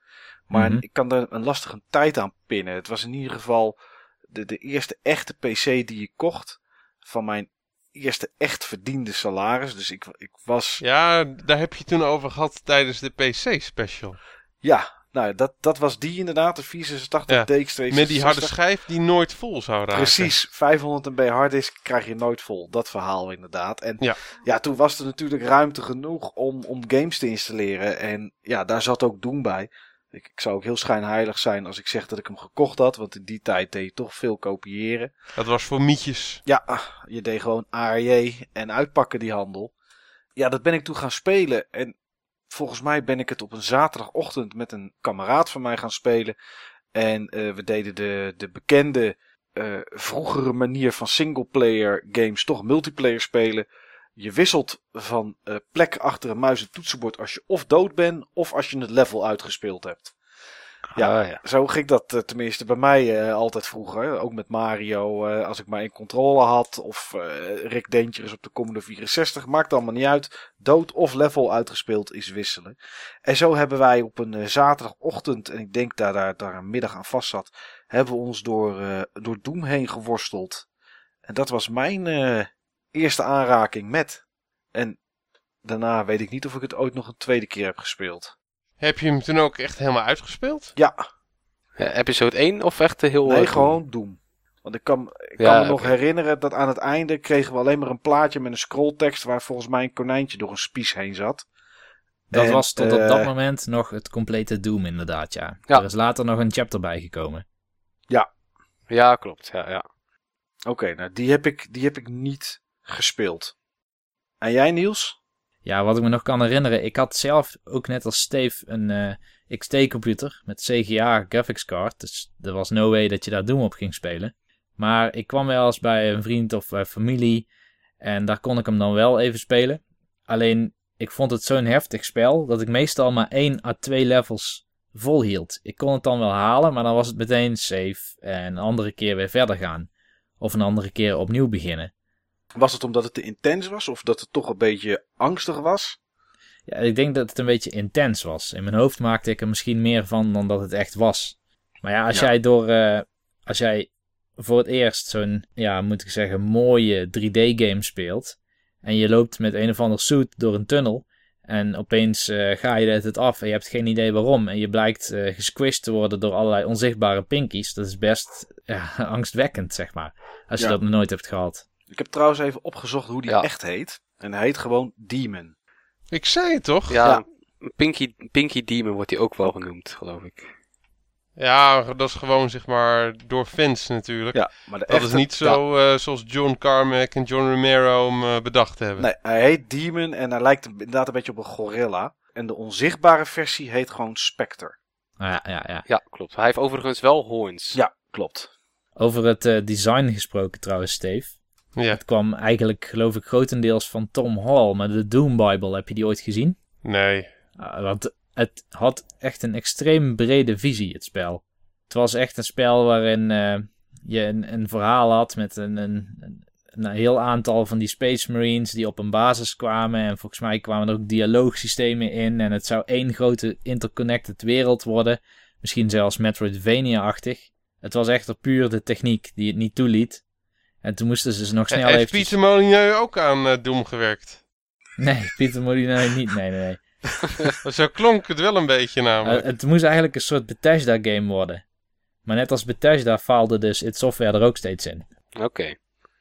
Maar Mhm. ik kan er een lastige tijd aan pinnen. Het was in ieder geval de, de eerste echte PC die ik kocht. Van mijn eerste echt verdiende salaris. Dus ik, ik was. Ja, daar heb je toen over gehad tijdens de PC-special. Ja, nou, dat, dat was die inderdaad. De 486 Ja, DX 266. Met die harde schijf die nooit vol zou raken. Precies, 500 MB harddisk krijg je nooit vol. Dat verhaal inderdaad. En Ja. ja, toen was er natuurlijk ruimte genoeg om, om games te installeren. En ja, daar zat ook Doom bij. Ik, ik zou ook heel schijnheilig zijn als ik zeg dat ik hem gekocht had. Want in die tijd deed je toch veel kopiëren. Dat was voor mietjes. Ja, ah, je deed gewoon ARJ en uitpakken die handel. Ja, dat ben ik toen gaan spelen. En volgens mij ben ik het op een zaterdagochtend met een kameraad van mij gaan spelen. En eh, we deden de, de bekende eh, vroegere manier van singleplayer games toch multiplayer spelen. Je wisselt van eh, plek achter een muis en toetsenbord als je of dood bent of als je het level uitgespeeld hebt. Ja, Ah, ja. Zo ging dat eh, tenminste bij mij eh, altijd vroeger. Ook met Mario, als ik maar één controle had. Of Rick Dangerous op de Commodore 64. Maakt allemaal niet uit. Dood of level uitgespeeld is wisselen. En zo hebben wij op een zaterdagochtend, en ik denk daar, daar, daar een middag aan vast zat. Hebben we ons door, door Doom heen geworsteld. En dat was mijn eerste aanraking met. En daarna weet ik niet of ik het ooit nog een tweede keer heb gespeeld. Heb je hem toen ook echt helemaal uitgespeeld? Ja, Ja, episode 1 of echt de heel... Nee, eh, gewoon Doom. Want ik kan, ik kan Ja, me nog herinneren dat aan het einde kregen we alleen maar een plaatje met een scrolltekst waar volgens mij een konijntje door een spies heen zat. Dat En, was tot op eh, dat moment nog het complete Doom inderdaad, ja. Ja. Er is later nog een chapter bijgekomen. Ja, klopt. Ja, ja. Oké, nou die heb, ik, die heb ik niet gespeeld. En jij Niels? Ja, wat ik me nog kan herinneren, ik had zelf ook net als Steve een eh, XT-computer met CGA graphics card. Dus er was no way dat je daar Doom op ging spelen. Maar ik kwam wel eens bij een vriend of bij familie en daar kon ik hem dan wel even spelen. Alleen, ik vond het zo'n heftig spel dat ik meestal maar één à twee levels volhield. Ik kon het dan wel halen, maar dan was het meteen safe en een andere keer weer verder gaan. Of een andere keer opnieuw beginnen. Was het omdat het te intens was of dat het toch een beetje angstig was? Ja, ik denk dat het een beetje intens was. In mijn hoofd maakte ik er misschien meer van dan dat het echt was. Maar ja, als Ja. jij door, eh, als jij voor het eerst zo'n, ja, moet ik zeggen, mooie 3D-game speelt. En je loopt met een of ander suit door een tunnel. En opeens eh, ga je het af en je hebt geen idee waarom. En je blijkt eh gesquished te worden door allerlei onzichtbare pinkies. Dat is best ja, angstwekkend, zeg maar. Als je Ja. dat nog nooit hebt gehad. Ik heb trouwens even opgezocht hoe die Ja. echt heet. En hij heet gewoon Demon. Ik zei het toch? Ja, Ja. Pinky, Pinky Demon wordt hij ook wel genoemd, geloof ik. Ja, dat is gewoon zeg maar door fans natuurlijk. Ja, maar de Dat echte, is niet zo eh, zoals John Carmack en John Romero hem eh, bedacht hebben. Nee, hij heet Demon en hij lijkt inderdaad een beetje op een gorilla. En de onzichtbare versie heet gewoon Spectre. Nou ja, ja, ja. Ja, klopt. Hij heeft overigens wel horns. Ja, klopt. Over het eh, design gesproken trouwens, Steve. Ja. Het kwam eigenlijk, geloof ik, grotendeels van Tom Hall. Maar de Doom Bible, heb je die ooit gezien? Nee. Ah, want het had echt een extreem brede visie, het spel. Het was echt een spel waarin eh, je een, een verhaal had met een, een, een, een heel aantal van die Space Marines die op een basis kwamen. En volgens mij kwamen er ook dialoogsystemen in. En het zou één grote interconnected wereld worden. Misschien zelfs Metroidvania-achtig. Het was echter puur de techniek die het niet toeliet. En toen moesten ze nog snel Heeft eventjes... Pieter Molyneux ook aan eh, Doom gewerkt? Nee, Pieter Molyneux niet. Nee, nee, nee. Zo klonk het wel een beetje namelijk. Eh, het moest eigenlijk een soort Bethesda-game worden. Maar net als Bethesda faalde dus it software er ook steeds in. Oké.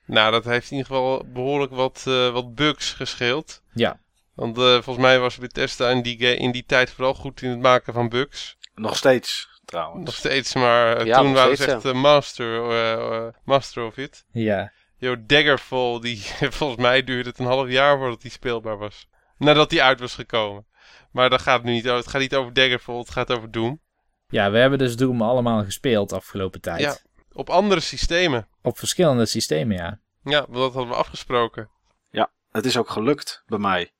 Nou, dat heeft in ieder geval behoorlijk wat, eh, wat bugs gescheeld. Ja, Want eh, volgens mij was Bethesda in die, in die tijd vooral goed in het maken van bugs. Nog steeds, trouwens. Nog steeds, maar eh, Ja, toen waren ze echt eh, master, eh, eh, master of it. ja. Yo, Daggerfall, die, volgens mij duurde het een half jaar voordat die speelbaar was. Nadat die uit was gekomen. Maar dat gaat het nu niet over. Het gaat niet over Daggerfall, het gaat over Doom. Ja, we hebben dus Doom allemaal gespeeld afgelopen tijd. Ja. Op andere systemen. Op verschillende systemen, ja. Ja, dat hadden we afgesproken. Ja, het is ook gelukt bij mij.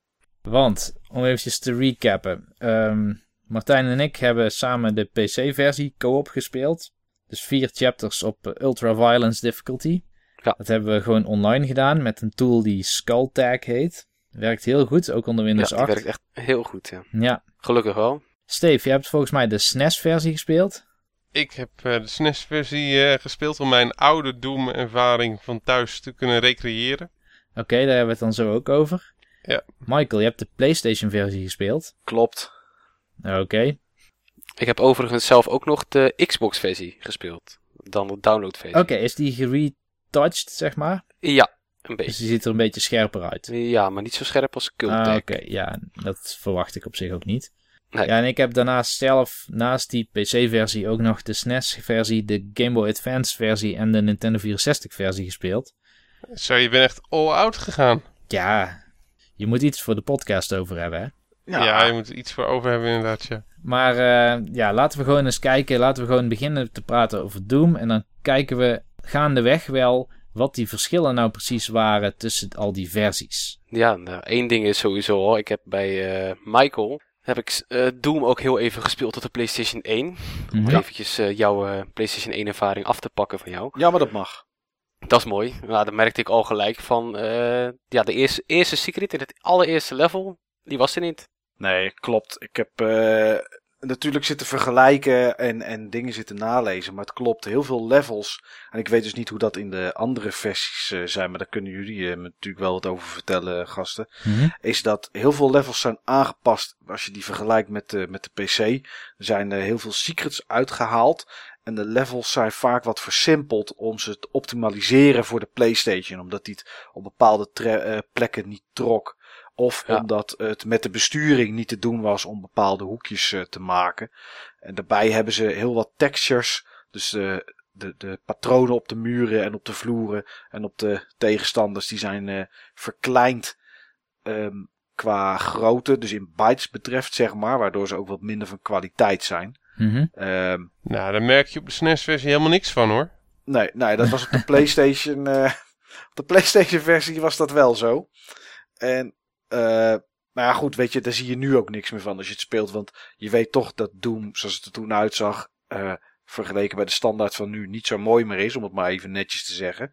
Want, om eventjes te recappen. ehm, Martijn en ik hebben samen de PC-versie co-op gespeeld. Dus vier chapters op eh, Ultra Violence Difficulty. Ja. Dat hebben we gewoon online gedaan met een tool die Skulltag heet. Werkt heel goed, ook onder Ja, Windows die 8. werkt echt heel goed, ja. Ja, Gelukkig wel. Steve, je hebt volgens mij de SNES-versie gespeeld. Ik heb eh, de SNES-versie eh, gespeeld om mijn oude Doom-ervaring van thuis te kunnen recreëren. Oké, daar hebben we het dan zo ook over. Ja. Michael, je hebt de PlayStation-versie gespeeld. Klopt. Oké. Ik heb overigens zelf ook nog de Xbox-versie gespeeld. Dan de download-versie. Oké, is die geretouched, zeg maar? Ja, een Dus beetje. die ziet er een beetje scherper uit. Ja, maar niet zo scherp als Cult Ah. Oké, ja, dat verwacht ik op zich ook niet. Nee. Ja, en ik heb daarnaast zelf, naast die PC-versie, ook nog de SNES-versie, de Game Boy Advance-versie en de Nintendo 64-versie gespeeld. Zo, je bent echt all-out gegaan. Ja, je moet iets voor de podcast over hebben, hè? Ja. je moet er iets voor over hebben inderdaad, ja. Maar eh, ja, laten we gewoon eens kijken. Laten we gewoon beginnen te praten over Doom. En dan kijken we gaandeweg wel wat die verschillen nou precies waren tussen al die versies. Ja, nou, één ding is sowieso al. Ik heb bij eh, Michael heb ik eh, Doom ook heel even gespeeld op de PlayStation 1. Om Mhm. eventjes eh, jouw eh, PlayStation 1 ervaring af te pakken van jou. Ja, maar dat mag. Dat is mooi. Nou, dan merkte ik al gelijk van, eh, ja, de eerste, eerste secret in het allereerste level, die was er niet. Nee, klopt. Ik heb eh, natuurlijk zitten vergelijken en, en dingen zitten nalezen. Maar het klopt. Heel veel levels. En ik weet dus niet hoe dat in de andere versies eh, zijn. Maar daar kunnen jullie eh, me natuurlijk wel wat over vertellen, gasten. Mhm. Is dat heel veel levels zijn aangepast. Als je die vergelijkt met de, met de PC. Er zijn heel veel secrets uitgehaald. En de levels zijn vaak wat versimpeld om ze te optimaliseren voor de PlayStation. Omdat die het op bepaalde plekken niet trok. Of Ja. omdat het met de besturing niet te doen was om bepaalde hoekjes eh, te maken. En daarbij hebben ze heel wat textures. Dus de, de, de patronen op de muren en op de vloeren en op de tegenstanders die zijn eh, verkleind ehm, qua grootte. Dus in bytes betreft zeg maar. Waardoor ze ook wat minder van kwaliteit zijn. Mhm. Ehm, Nou, daar merk je op de SNES-versie helemaal niks van hoor. Nee, nee, dat was op de PlayStation. eh, op de PlayStation versie was dat wel zo. En, eh, nou ja, goed, weet je, daar zie je nu ook niks meer van als je het speelt. Want je weet toch dat Doom, zoals het er toen uitzag, eh, vergeleken bij de standaard van nu, niet zo mooi meer is, om het maar even netjes te zeggen.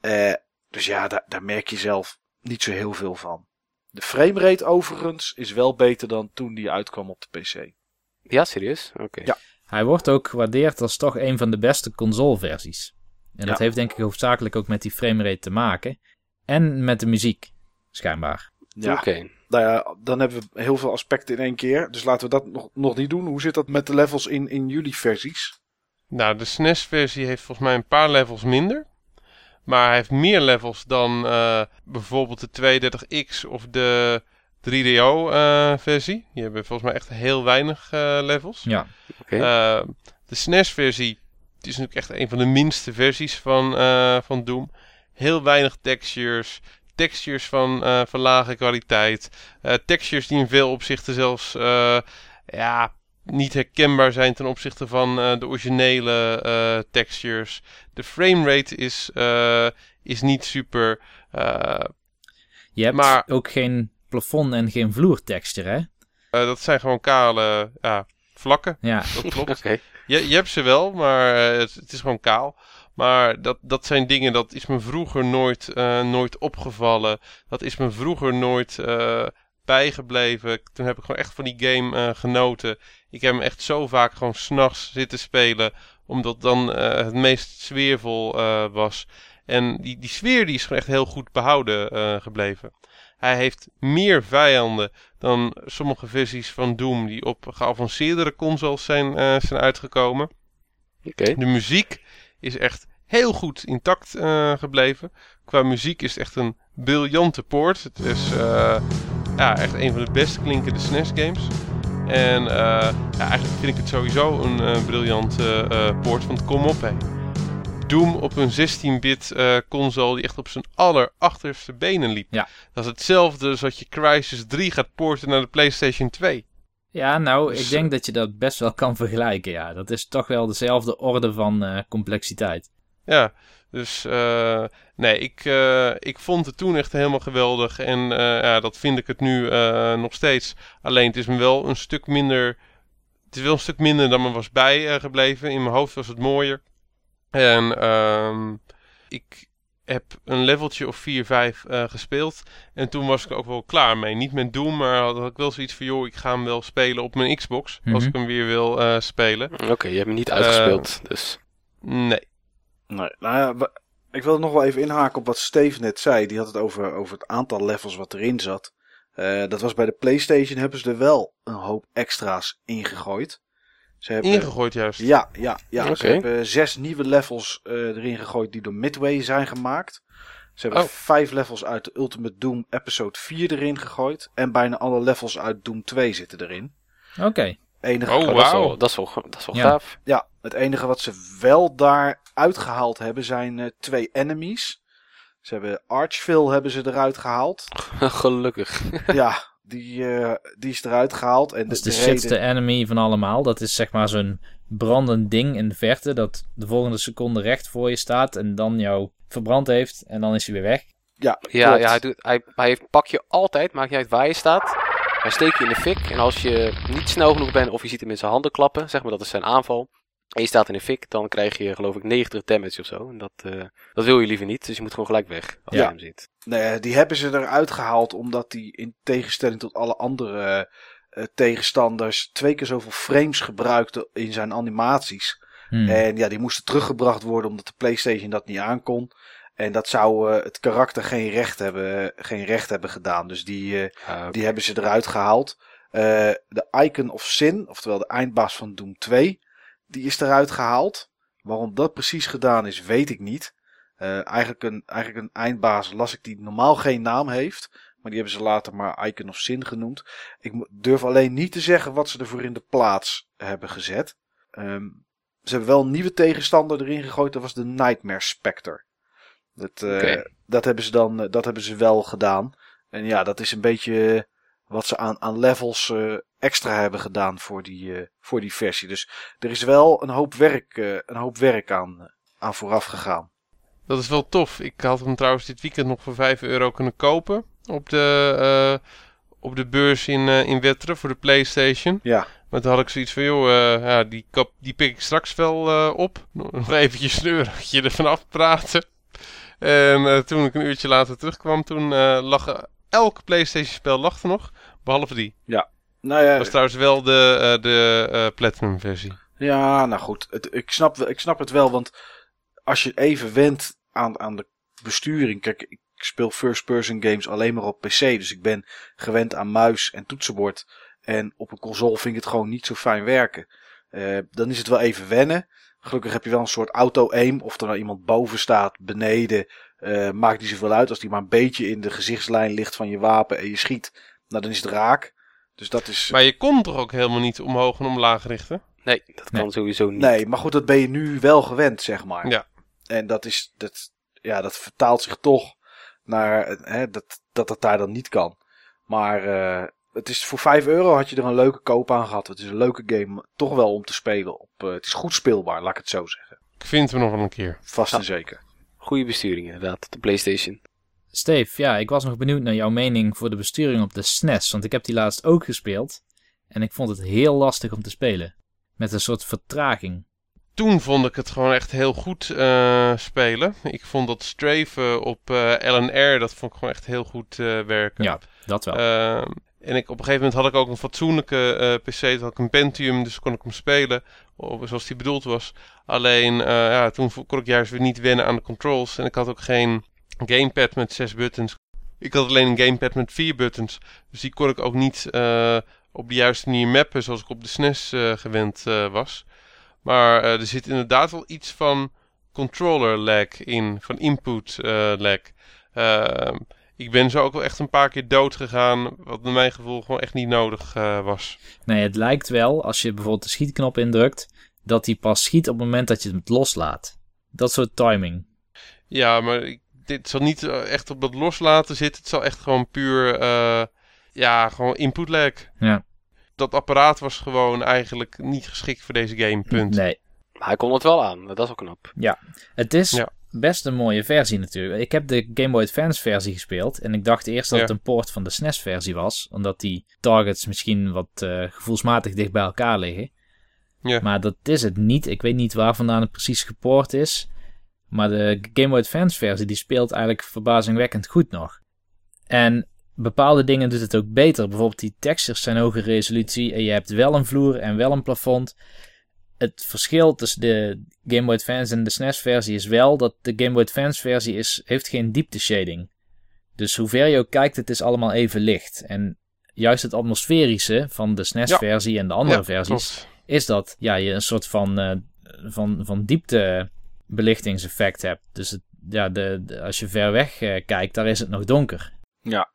Eh, dus ja, daar, daar merk je zelf niet zo heel veel van. De framerate overigens is wel beter dan toen die uitkwam op de PC. Ja, serieus? Oké. Ja. Hij wordt ook gewaardeerd als toch een van de beste consoleversies. En dat heeft denk ik hoofdzakelijk ook met die framerate te maken. En met de muziek, schijnbaar. Ja, Oké. Nou ja, dan hebben we heel veel aspecten in één keer. Dus laten we dat nog, nog niet doen. Hoe zit dat met de levels in, in jullie versies? Nou, de SNES-versie heeft volgens mij een paar levels minder. Maar hij heeft meer levels dan eh, bijvoorbeeld de 32X of de 3DO-versie. Die hebben volgens mij echt heel weinig eh, levels. Ja, Oké. Eh, de SNES-versie het is natuurlijk echt een van de minste versies van, eh, van Doom. Heel weinig textures. Textures van, eh, van lage kwaliteit. Eh, textures die in veel opzichten zelfs eh, ja, niet herkenbaar zijn ten opzichte van eh, de originele eh, textures. De framerate is, eh, is niet super. Eh, je hebt Maar- ook geen plafond en geen vloertexture, hè? eh, dat zijn gewoon kale ja, vlakken. Ja, Dat klopt. Oké. Je, je hebt ze wel, maar eh, het, het is gewoon kaal. Maar dat, dat zijn dingen, dat is me vroeger nooit, eh, nooit opgevallen. Dat is me vroeger nooit eh, bijgebleven. Toen heb ik gewoon echt van die game eh, genoten. Ik heb hem echt zo vaak gewoon s'nachts zitten spelen. Omdat dan het meest sfeervol was. En die, die sfeer die is gewoon echt heel goed behouden eh, gebleven. Hij heeft meer vijanden dan sommige versies van Doom die op geavanceerdere consoles zijn, zijn uitgekomen. De muziek is echt heel goed intact eh, gebleven. Qua muziek is het echt een briljante poort. Het is eh, ja, echt een van de best klinkende SNES games. En eh, ja, eigenlijk vind ik het sowieso een briljante poort. Want kom op hé. Doom op een 16-bit eh, console die echt op zijn allerachterste benen liep. Ja. Dat is hetzelfde als dat je Crysis 3 gaat porten naar de PlayStation 2. Ja nou, Dus, ik denk dat je dat best wel kan vergelijken, ja. Dat is toch wel dezelfde orde van eh, complexiteit. Ja, dus eh, nee, ik, eh, ik vond het toen echt helemaal geweldig. En eh, ja, dat vind ik het nu eh, nog steeds. Alleen het is me wel een stuk minder. Het is wel een stuk minder dan me was bijgebleven. In mijn hoofd was het mooier. En ehm, ik, heb een leveltje of 4, 5 eh, gespeeld. En toen was ik er ook wel klaar mee. Niet met Doom, maar had ik wel zoiets van... joh, ik ga hem wel spelen op mijn Xbox. Als Mhm. ik hem weer wil eh, spelen. Oké, je hebt hem niet Eh, uitgespeeld. dus Nee. Nee, nou ja, ik wil nog wel even inhaken op wat Steve net zei. Die had het over, over het aantal levels wat erin zat. Eh, dat was bij de PlayStation hebben ze er wel een hoop extra's ingegooid. Ze hebben, Ingegooid juist. Ja, ja, ja. Ze hebben zes nieuwe levels eh, erin gegooid die door Midway zijn gemaakt. Ze hebben Oh. vijf levels uit de Ultimate Doom Episode 4 erin gegooid. En bijna alle levels uit Doom 2 zitten erin. Oké. Enige, Oh, oh, dat, is wauw. wel, dat, is wel, dat is wel Ja. gaaf. Ja, het enige wat ze wel daar uitgehaald hebben zijn eh, twee enemies. Ze hebben Archville hebben ze eruit gehaald. Gelukkig. ja, die, eh, die is eruit gehaald. En Dat is de, de de shitste reden- enemy van allemaal. Dat is zeg maar zo'n brandend ding in de verte. Dat de volgende seconde recht voor je staat. En dan jou verbrand heeft. En dan is hij weer weg. Ja, Ja, klopt. ja hij, doet, hij, hij heeft, pak je altijd, maakt niet uit waar je staat. Hij steekt je in de fik. En als je niet snel genoeg bent of je ziet hem in zijn handen klappen, zeg maar dat is zijn aanval. En je staat in de fik, dan krijg je geloof ik 90 damage of zo. En dat, eh, dat wil je liever niet, dus je moet gewoon gelijk weg als Ja. je hem ziet. Nee, die hebben ze eruit gehaald omdat die in tegenstelling tot alle andere eh, tegenstanders twee keer zoveel frames gebruikte in zijn animaties. Hmm. En ja, die moesten teruggebracht worden omdat de PlayStation dat niet aankon. En dat zou eh, het karakter geen recht hebben, geen recht hebben gedaan. Dus die, eh, die hebben ze eruit gehaald. Eh, de Icon of Sin, oftewel de eindbaas van Doom 2, die is eruit gehaald. Waarom dat precies gedaan is, weet ik niet. Eh, eigenlijk, een, eigenlijk een eindbaas las ik die normaal geen naam heeft. Maar die hebben ze later maar Icon of Sin genoemd. Ik durf alleen niet te zeggen wat ze ervoor in de plaats hebben gezet. Ehm, ze hebben wel een nieuwe tegenstander erin gegooid. Dat was de Nightmare Spectre. Dat, eh, dat, hebben ze dan, eh, dat hebben ze wel gedaan. En ja, dat is een beetje wat ze aan, aan levels eh, extra hebben gedaan voor die, eh, voor die versie. Dus er is wel een hoop werk, eh, een hoop werk aan, aan vooraf gegaan. Dat is wel tof. Ik had hem trouwens dit weekend nog voor 5 euro kunnen kopen. Op de, op de beurs in, in Wetteren voor de PlayStation. Ja, Maar toen had ik zoiets van, joh, ja, die, kap, die pik ik straks wel op. Nog eventjes een eurotje ervan afpraten. En toen ik een uurtje later terugkwam, toen lag elk PlayStation spel lag er nog. Behalve die. nou ja, Dat was trouwens wel de, eh, de eh, Platinum versie. Ja, nou goed. Het, ik, snap, ik snap het wel, want als je even went aan, aan de besturing. Kijk, ik speel first-person games alleen maar op PC. Dus ik ben gewend aan muis en toetsenbord. En op een console vind ik het gewoon niet zo fijn werken. Eh, dan is het wel even wennen. Gelukkig heb je wel een soort auto-aim. Of er nou iemand boven staat, beneden. eh, maakt niet zoveel uit. Als die maar een beetje in de gezichtslijn ligt van je wapen en je schiet. Nou, dan is het raak. Dus dat is... Maar je kon toch ook helemaal niet omhoog en omlaag richten? Nee, dat kan Nee. sowieso niet. Nee, maar goed, dat ben je nu wel gewend, zeg maar. Ja. En dat is, dat, ja, dat vertaalt zich toch naar, hè, dat, dat dat daar dan niet kan. Maar eh, het is voor 5 euro had je er een leuke koop aan gehad. Het is een leuke game, toch wel om te spelen. Op, eh, het is goed speelbaar, laat ik het zo zeggen. Ik vind hem nog wel een keer. Vast Ja. en zeker. Goede besturing inderdaad, de PlayStation. Steve, ja, ik was nog benieuwd naar jouw mening voor de besturing op de SNES. Want ik heb die laatst ook gespeeld. En ik vond het heel lastig om te spelen. Met een soort vertraging. Toen vond ik het gewoon echt heel goed eh, spelen. Ik vond dat streven op eh LNR, dat vond ik gewoon echt heel goed eh, werken. Ja, dat wel. En ik, op een gegeven moment had ik ook een fatsoenlijke PC. Toen had ik een Pentium, dus kon ik hem spelen zoals die bedoeld was. Alleen, ja, toen kon ik juist weer niet wennen aan de controls. En ik had ook geen gamepad met zes buttons. Ik had alleen een gamepad met vier buttons. Dus die kon ik ook niet eh, op de juiste manier mappen zoals ik op de SNES eh, gewend eh, was. Maar er zit inderdaad wel iets van controller lag in, van input lag. Ehm, ik ben zo ook wel echt een paar keer dood gegaan, wat naar mijn gevoel gewoon echt niet nodig was. Nee, het lijkt wel, als je bijvoorbeeld de schietknop indrukt, dat hij pas schiet op het moment dat je het loslaat. Dat soort timing. Ja, maar ik, dit zal niet eh, echt op dat loslaten zitten. Het zal echt gewoon puur, eh, ja, gewoon input lag. Ja. Dat apparaat was gewoon eigenlijk niet geschikt voor deze game, punt. Nee. Maar hij kon het wel aan, dat is ook knap. Het is Ja. best een mooie versie natuurlijk. Ik heb de Game Boy Advance versie gespeeld. En ik dacht eerst dat Ja. het een poort van de SNES versie was. Omdat die targets misschien wat eh, gevoelsmatig dicht bij elkaar liggen. Ja. Maar dat is het niet. Ik weet niet waar vandaan het precies gepoord is. Maar de Game Boy Advance versie die speelt eigenlijk verbazingwekkend goed nog. En bepaalde dingen doet het ook beter. Bijvoorbeeld die textures zijn hoge resolutie en je hebt wel een vloer en wel een plafond. Het verschil tussen de Game Boy Advance en de SNES versie is wel dat de Game Boy Advance versie is, heeft geen diepte shading. Dus hoe ver je ook kijkt, het is allemaal even licht. En juist het atmosferische van de SNES versie en de andere Ja, versies klopt. is dat ja, je een soort van, eh, van, van diepte belichtingseffect hebt. Dus het, ja, de, de- als je ver weg eh, kijkt, daar is het nog donker. Ja,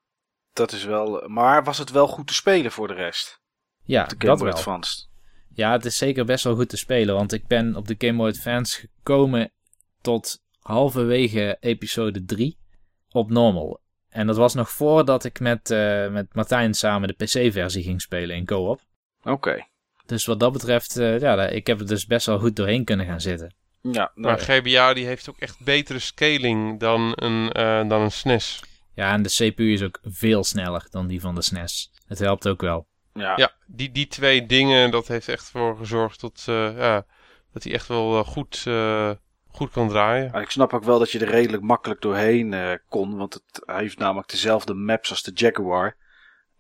dat is wel. Maar was het wel goed te spelen voor de rest? Ja, De Game dat Boy. Advance. Ja, het is zeker best wel goed te spelen. Want ik ben op de Game Boy Advance gekomen tot halverwege episode 3 op normal. En dat was nog voordat ik met, eh, met Martijn samen de PC-versie ging spelen in co-op. Oké. Dus wat dat betreft, eh, ja, ik heb er dus best wel goed doorheen kunnen gaan zitten. Ja, Maar GBA die heeft ook echt betere scaling dan een, eh, dan een SNES. Ja, en de CPU is ook veel sneller dan die van de SNES. Het helpt ook wel. ja. Ja, die, die twee dingen, dat heeft echt voor gezorgd tot, eh, ja, dat hij echt wel eh, goed, eh, goed kan draaien. En ik snap ook wel dat je er redelijk makkelijk doorheen eh, kon. Want het hij heeft namelijk dezelfde maps als de Jaguar.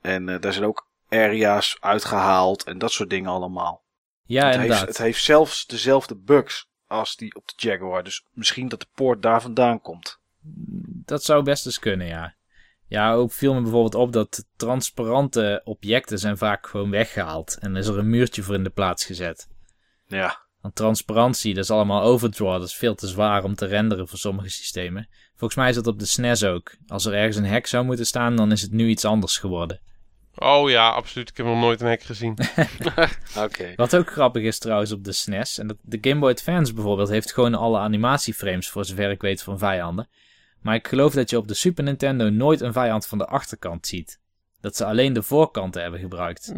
En eh, daar zijn ook area's uitgehaald en dat soort dingen allemaal. Ja, het, inderdaad. heeft, het heeft zelfs dezelfde bugs als die op de Jaguar. Dus misschien dat de poort daar vandaan komt. Dat zou best eens kunnen, ja. Ja, ook viel me bijvoorbeeld op dat transparante objecten zijn vaak gewoon weggehaald. En is er een muurtje voor in de plaats gezet. Ja, Want transparantie, dat is allemaal overdraw. Dat is veel te zwaar om te renderen voor sommige systemen. Volgens mij is dat op de SNES ook. Als er ergens een hek zou moeten staan, dan is het nu iets anders geworden. Oh ja, absoluut. Ik heb nog nooit een hek gezien. Oké. Wat ook grappig is trouwens op de SNES. En dat, de Game Boy Advance bijvoorbeeld heeft gewoon alle animatieframes voor zover ik weet van vijanden. Maar ik geloof dat je op de Super Nintendo nooit een vijand van de achterkant ziet. Dat ze alleen de voorkanten hebben gebruikt.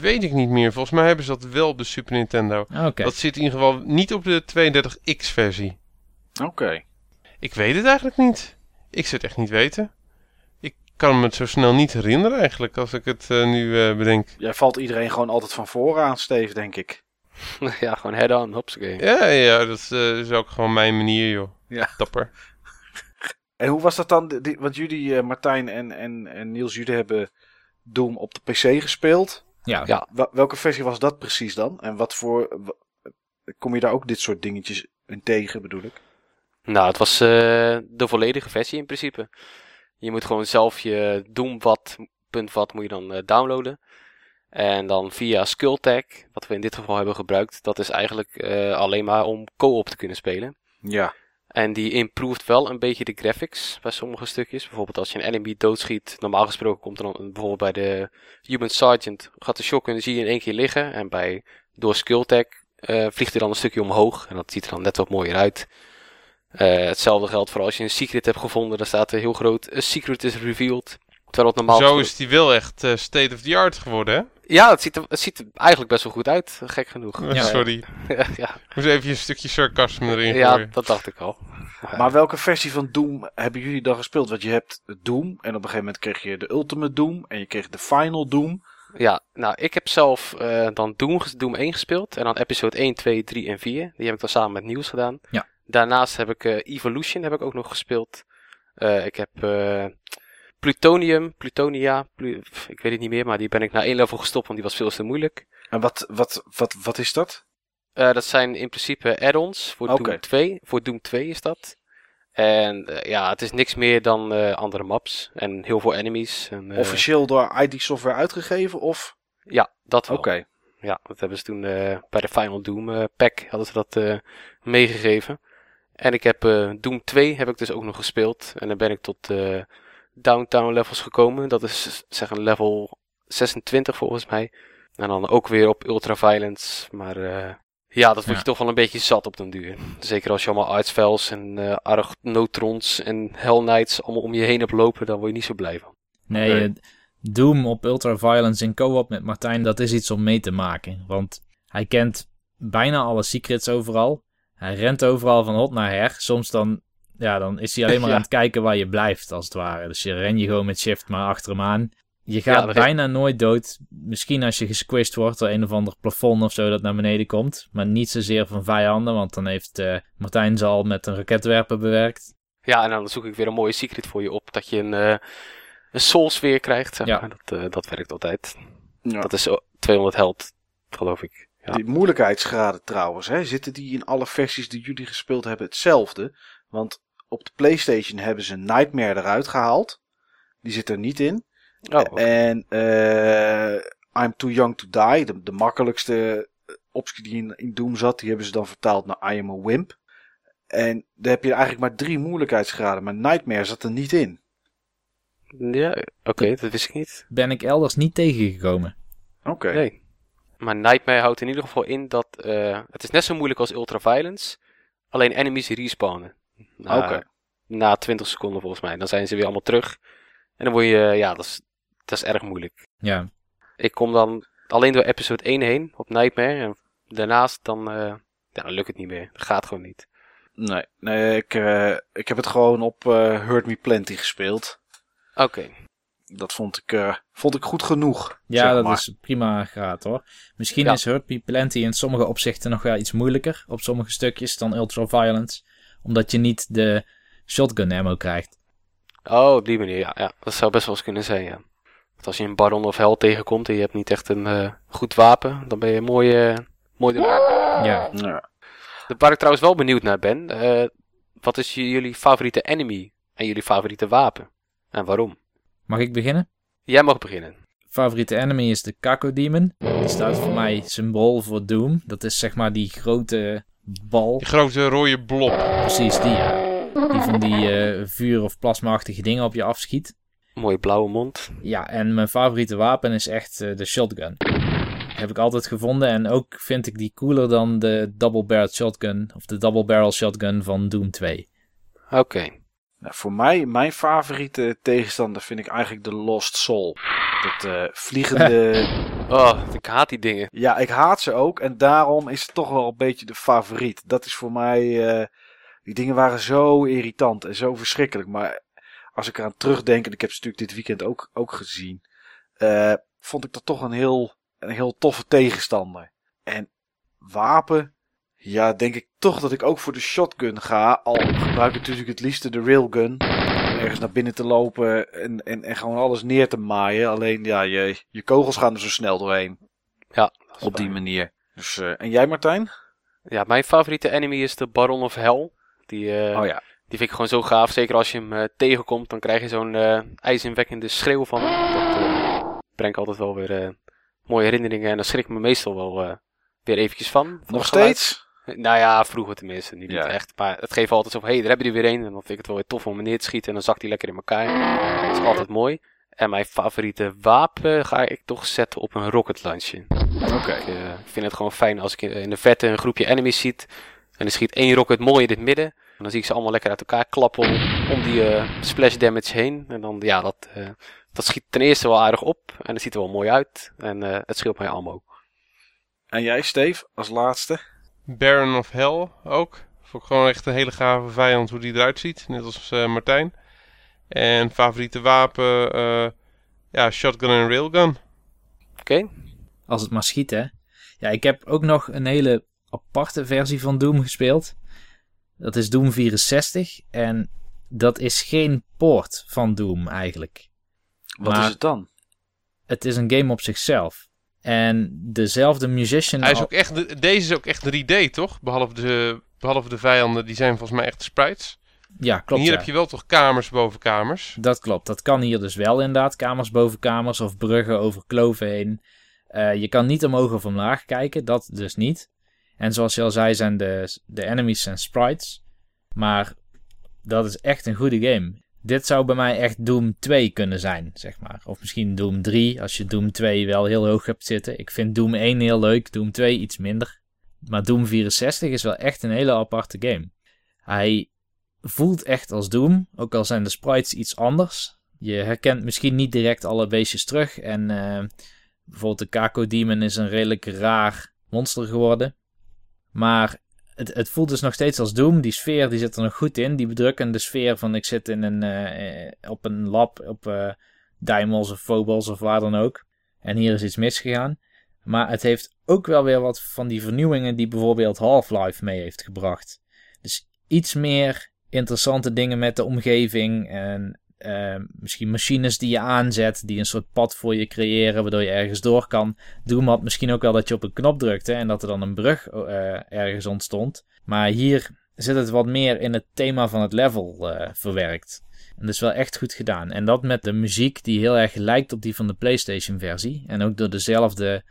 Weet ik niet meer. Volgens mij hebben ze dat wel op de Super Nintendo. Oké. Dat zit in ieder geval niet op de 32X versie. oké. Ik weet het eigenlijk niet. Ik zou het echt niet weten. Ik kan me het zo snel niet herinneren eigenlijk, als ik het eh, nu eh, bedenk. Jij valt iedereen gewoon altijd van voren aan, Steve, denk ik. ja, gewoon head-on, hopsakee. Ja, ja, dat eh, is ook gewoon mijn manier, joh. Ja. Dapper. En hoe was dat dan? Die- Want jullie, eh, Martijn en, en, en Niels, jullie hebben Doom op de PC gespeeld. Ja, Ja. Welke versie was dat precies dan? En wat voor... Kom je daar ook dit soort dingetjes in tegen, bedoel ik? Nou, het was eh, de volledige versie in principe. Je moet gewoon zelf je Doom wat, punt wat moet je dan eh, downloaden. En dan via Skulltag, wat we in dit geval hebben gebruikt, dat is eigenlijk eh, alleen maar om co-op te kunnen spelen. Ja. En die improved wel een beetje de graphics bij sommige stukjes. Bijvoorbeeld als je een enemy doodschiet, normaal gesproken komt er dan bijvoorbeeld bij de Human Sergeant, gaat de shotgun zie je in één keer liggen. En bij, door Skulltag eh vliegt hij dan een stukje omhoog. En dat ziet er dan net wat mooier uit. Eh, hetzelfde geldt voor als je een secret hebt gevonden. Dan staat er heel groot, a secret is revealed. Terwijl het normaal Zo gesproken- is die wel echt eh, state of the art geworden, hè? Ja, het ziet, er, het ziet er eigenlijk best wel goed uit. Gek genoeg. Eh, Ja. Sorry. ja, Ik moest even een stukje sarcasme erin ja, gooien. dat dacht ik al. Maar welke versie van Doom hebben jullie dan gespeeld? Want je hebt Doom en op een gegeven moment kreeg je de Ultimate Doom en je kreeg de Final Doom. Ja, nou, ik heb zelf eh, dan Doom, Doom 1 gespeeld. En dan episode 1, 2, 3 en 4. Die heb ik dan samen met Niels gedaan. Ja. Daarnaast heb ik eh, Evolution heb ik ook nog gespeeld. Eh, ik heb eh, Plutonium, Plutonia, Plu- ik weet het niet meer, maar die ben ik na één level gestopt, want die was veel te moeilijk. En wat, wat, wat, wat is dat? Dat zijn in principe add-ons voor. Doom 2. Voor Doom 2 is dat. En ja, het is niks meer dan andere maps en heel veel enemies. En, Officieel door ID Software uitgegeven of? Ja, dat wel. Oké. Ja, dat hebben ze toen bij de Final Doom pack hadden ze dat meegegeven. En ik heb eh, Doom 2 heb ik dus ook nog gespeeld. En dan ben ik tot eh, downtown levels gekomen. Dat is zeg een level 26 volgens mij. En dan ook weer op ultra violence. Maar eh, ja, dat word je Ja. toch wel een beetje zat op den duur. Zeker als je allemaal artsvels en eh argnotrons en hell knights allemaal om je heen hebt lopen. Dan word je niet zo blij van. Nee, Nee. Doom op Ultraviolence in co-op met Martijn, dat is iets om mee te maken. Want hij kent bijna alle secrets overal. Hij rent overal van hot naar her. Soms dan, ja, dan is hij alleen maar Ja. aan het kijken waar je blijft, als het ware. Dus je ren je gewoon met shift maar achter hem aan. Je gaat Ja, bijna nooit dood. Misschien als je gesquished wordt door een of ander plafond of zo dat naar beneden komt. Maar niet zozeer van vijanden, want dan heeft eh, Martijn ze al met een raketwerper bewerkt. Ja, en dan zoek ik weer een mooie secret voor je op. Dat je een, eh een soul sfeer krijgt. zeg Ja. Dat, eh, dat werkt altijd. Ja. Dat is zo 200 held, geloof ik. Ja. Die moeilijkheidsgraden trouwens, hè, zitten die in alle versies die jullie gespeeld hebben hetzelfde? Want op de PlayStation hebben ze Nightmare eruit gehaald. Die zit er niet in. Oh. En eh, I'm Too Young to Die, de, de makkelijkste eh, optie die in, in Doom zat, die hebben ze dan vertaald naar I Am a Wimp. En daar heb je eigenlijk maar drie moeilijkheidsgraden, maar Nightmare zat er niet in. ja, oké, dat wist ik niet. Ben ik elders niet tegengekomen. Oké. Nee. Maar Nightmare houdt in ieder geval in dat eh, het is net zo moeilijk als Ultraviolence. Alleen enemies respawnen. Na, Oké. na 20 seconden volgens mij. Dan zijn ze weer allemaal terug. En dan word je, ja, dat is, dat is erg moeilijk. Ja, Ik kom dan alleen door episode 1 heen op Nightmare. En daarnaast dan, eh, ja, dan lukt het niet meer. Dat gaat gewoon niet. Nee, nee ik, eh, ik heb het gewoon op Hurt Me Plenty gespeeld. Oké. Dat vond ik, eh, vond ik goed genoeg. ja zeg dat maar. is prima graad hoor. Misschien Ja. is Hurt Plenty in sommige opzichten nog wel iets moeilijker. Op sommige stukjes dan Ultraviolence. Omdat je niet de shotgun ammo krijgt. Oh, op die manier, ja, ja. Dat zou best wel eens kunnen zijn, ja. Want als je een baron of hel tegenkomt en je hebt niet echt een eh, goed wapen, dan ben je mooi, eh mooi de Ja, Ja. Waar ik trouwens wel benieuwd naar ben, eh, wat is jullie favoriete enemy en jullie favoriete wapen? En waarom? Mag ik beginnen? Jij mag beginnen. favoriete enemy is de Kako Demon. Die staat voor mij symbool voor Doom. Dat is zeg maar die grote bal. Die grote rode blob. Precies die, ja. Die van die eh, vuur- of plasmaachtige dingen op je afschiet. Mooie blauwe mond. Ja, en mijn favoriete wapen is echt eh, de shotgun. Heb ik altijd gevonden en ook vind ik die cooler dan de double barrel shotgun of de double barrel shotgun van Doom 2. Oké. Nou, voor mij, mijn favoriete tegenstander vind ik eigenlijk de Lost Soul. Dat eh, vliegende... Oh, ik haat die dingen. ja, ik haat ze ook en daarom is het toch wel een beetje de favoriet. Dat is voor mij... eh, die dingen waren zo irritant en zo verschrikkelijk. Maar als ik eraan terugdenk, en ik heb ze natuurlijk dit weekend ook, ook gezien... eh, vond ik dat toch een heel, een heel toffe tegenstander. En wapen... Ja, denk ik toch dat ik ook voor de shotgun ga. Al gebruik ik natuurlijk het liefste de railgun. Om ergens naar binnen te lopen en, en, en gewoon alles neer te maaien. Alleen ja, je, je kogels gaan er zo snel doorheen. Ja, Op die manier. Dus, eh, en jij Martijn? Ja, mijn favoriete enemy is de Baron of Hell. Die, eh, oh ja. die vind ik gewoon zo gaaf. Zeker als je hem eh, tegenkomt, dan krijg je zo'n eh ijzingwekkende schreeuw van hem. Dat eh, brengt altijd wel weer eh, mooie herinneringen. En daar schrik ik me meestal wel eh, weer eventjes van. van Nog steeds? Nou ja, vroeger tenminste. Niet, Ja. echt. Maar het geeft altijd zo van, hé, hey, daar heb je er weer een. En dan vind ik het wel weer tof om hem neer te schieten. En dan zakt hij lekker in elkaar. Dat is altijd mooi. En mijn favoriete wapen ga ik toch zetten op een rocket launcher. Oké. Ik, eh, vind het gewoon fijn als ik in de vette een groepje enemies ziet. En er schiet één rocket mooi in het midden. En dan zie ik ze allemaal lekker uit elkaar klappen om, om die eh, splash damage heen. En dan, ja, dat, eh, dat schiet ten eerste wel aardig op. En het ziet er wel mooi uit. En eh, het scheelt mij ammo. En jij Steve, als laatste? Baron of Hell ook. Vond ik gewoon echt een hele gave vijand hoe die eruit ziet. Net als eh, Martijn. En favoriete wapen, eh, ja, shotgun en railgun. Oké? Als het maar schiet, hè. Ja, ik heb ook nog een hele aparte versie van Doom gespeeld. Dat is Doom 64. En dat is geen poort van Doom eigenlijk. Wat Maar- is het dan? Het is een game op zichzelf. En dezelfde musician... Hij is ook echt, de- deze is ook echt 3D, toch? Behalve de, behalve de vijanden, die zijn volgens mij echt sprites. Ja, En klopt. hier ja. heb je wel toch kamers boven kamers. Dat klopt. Dat kan hier dus wel inderdaad. Kamers boven kamers of bruggen over kloven heen. Eh, je kan niet omhoog of omlaag kijken. Dat dus niet. En zoals je al zei zijn de, de enemies zijn sprites. Maar dat is echt een goede game. Dit zou bij mij echt Doom 2 kunnen zijn, zeg maar. Of misschien Doom 3, als je Doom 2 wel heel hoog hebt zitten. Ik vind Doom 1 heel leuk, Doom 2 iets minder. Maar Doom 64 is wel echt een hele aparte game. Hij voelt echt als Doom, ook al zijn de sprites iets anders. Je herkent misschien niet direct alle beestjes terug. En eh, bijvoorbeeld de Kako Demon is een redelijk raar monster geworden. Maar het, het voelt dus nog steeds als Doom. Die sfeer die zit er nog goed in. Die bedrukkende sfeer van ik zit in een, eh, eh, op een lab op, Daimos of Phobos of waar dan ook. En hier is iets misgegaan. Maar het heeft ook wel weer wat van die vernieuwingen die bijvoorbeeld Half-Life mee heeft gebracht. Dus iets meer interessante dingen met de omgeving en eh, misschien machines die je aanzet, die een soort pad voor je creëren, waardoor je ergens door kan. Doom had misschien ook wel dat je op een knop drukte en dat er dan een brug eh, ergens ontstond. Maar hier zit het wat meer in het thema van het level eh, verwerkt. En dat is wel echt goed gedaan. En dat met de muziek die heel erg lijkt op die van de PlayStation versie. En ook door dezelfde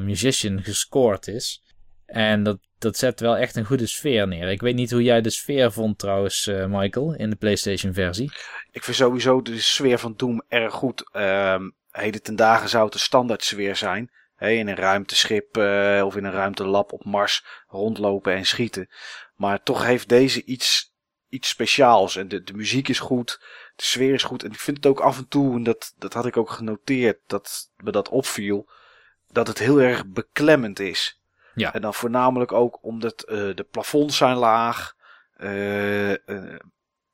musician gescoord is. En dat, dat zet wel echt een goede sfeer neer. Ik weet niet hoe jij de sfeer vond trouwens, eh, Michael, in de PlayStation versie. Ik vind sowieso de sfeer van Doom erg goed. Ehm heden ten dagen zou het de standaard sfeer zijn. Hè, in een ruimteschip eh, of in een ruimtelab op Mars rondlopen en schieten. Maar toch heeft deze iets, iets speciaals. En de, de muziek is goed. De sfeer is goed. En ik vind het ook af en toe, en dat, dat had ik ook genoteerd, dat me dat opviel. Dat het heel erg beklemmend is. Ja. En dan voornamelijk ook omdat eh, de plafonds zijn laag. Eh,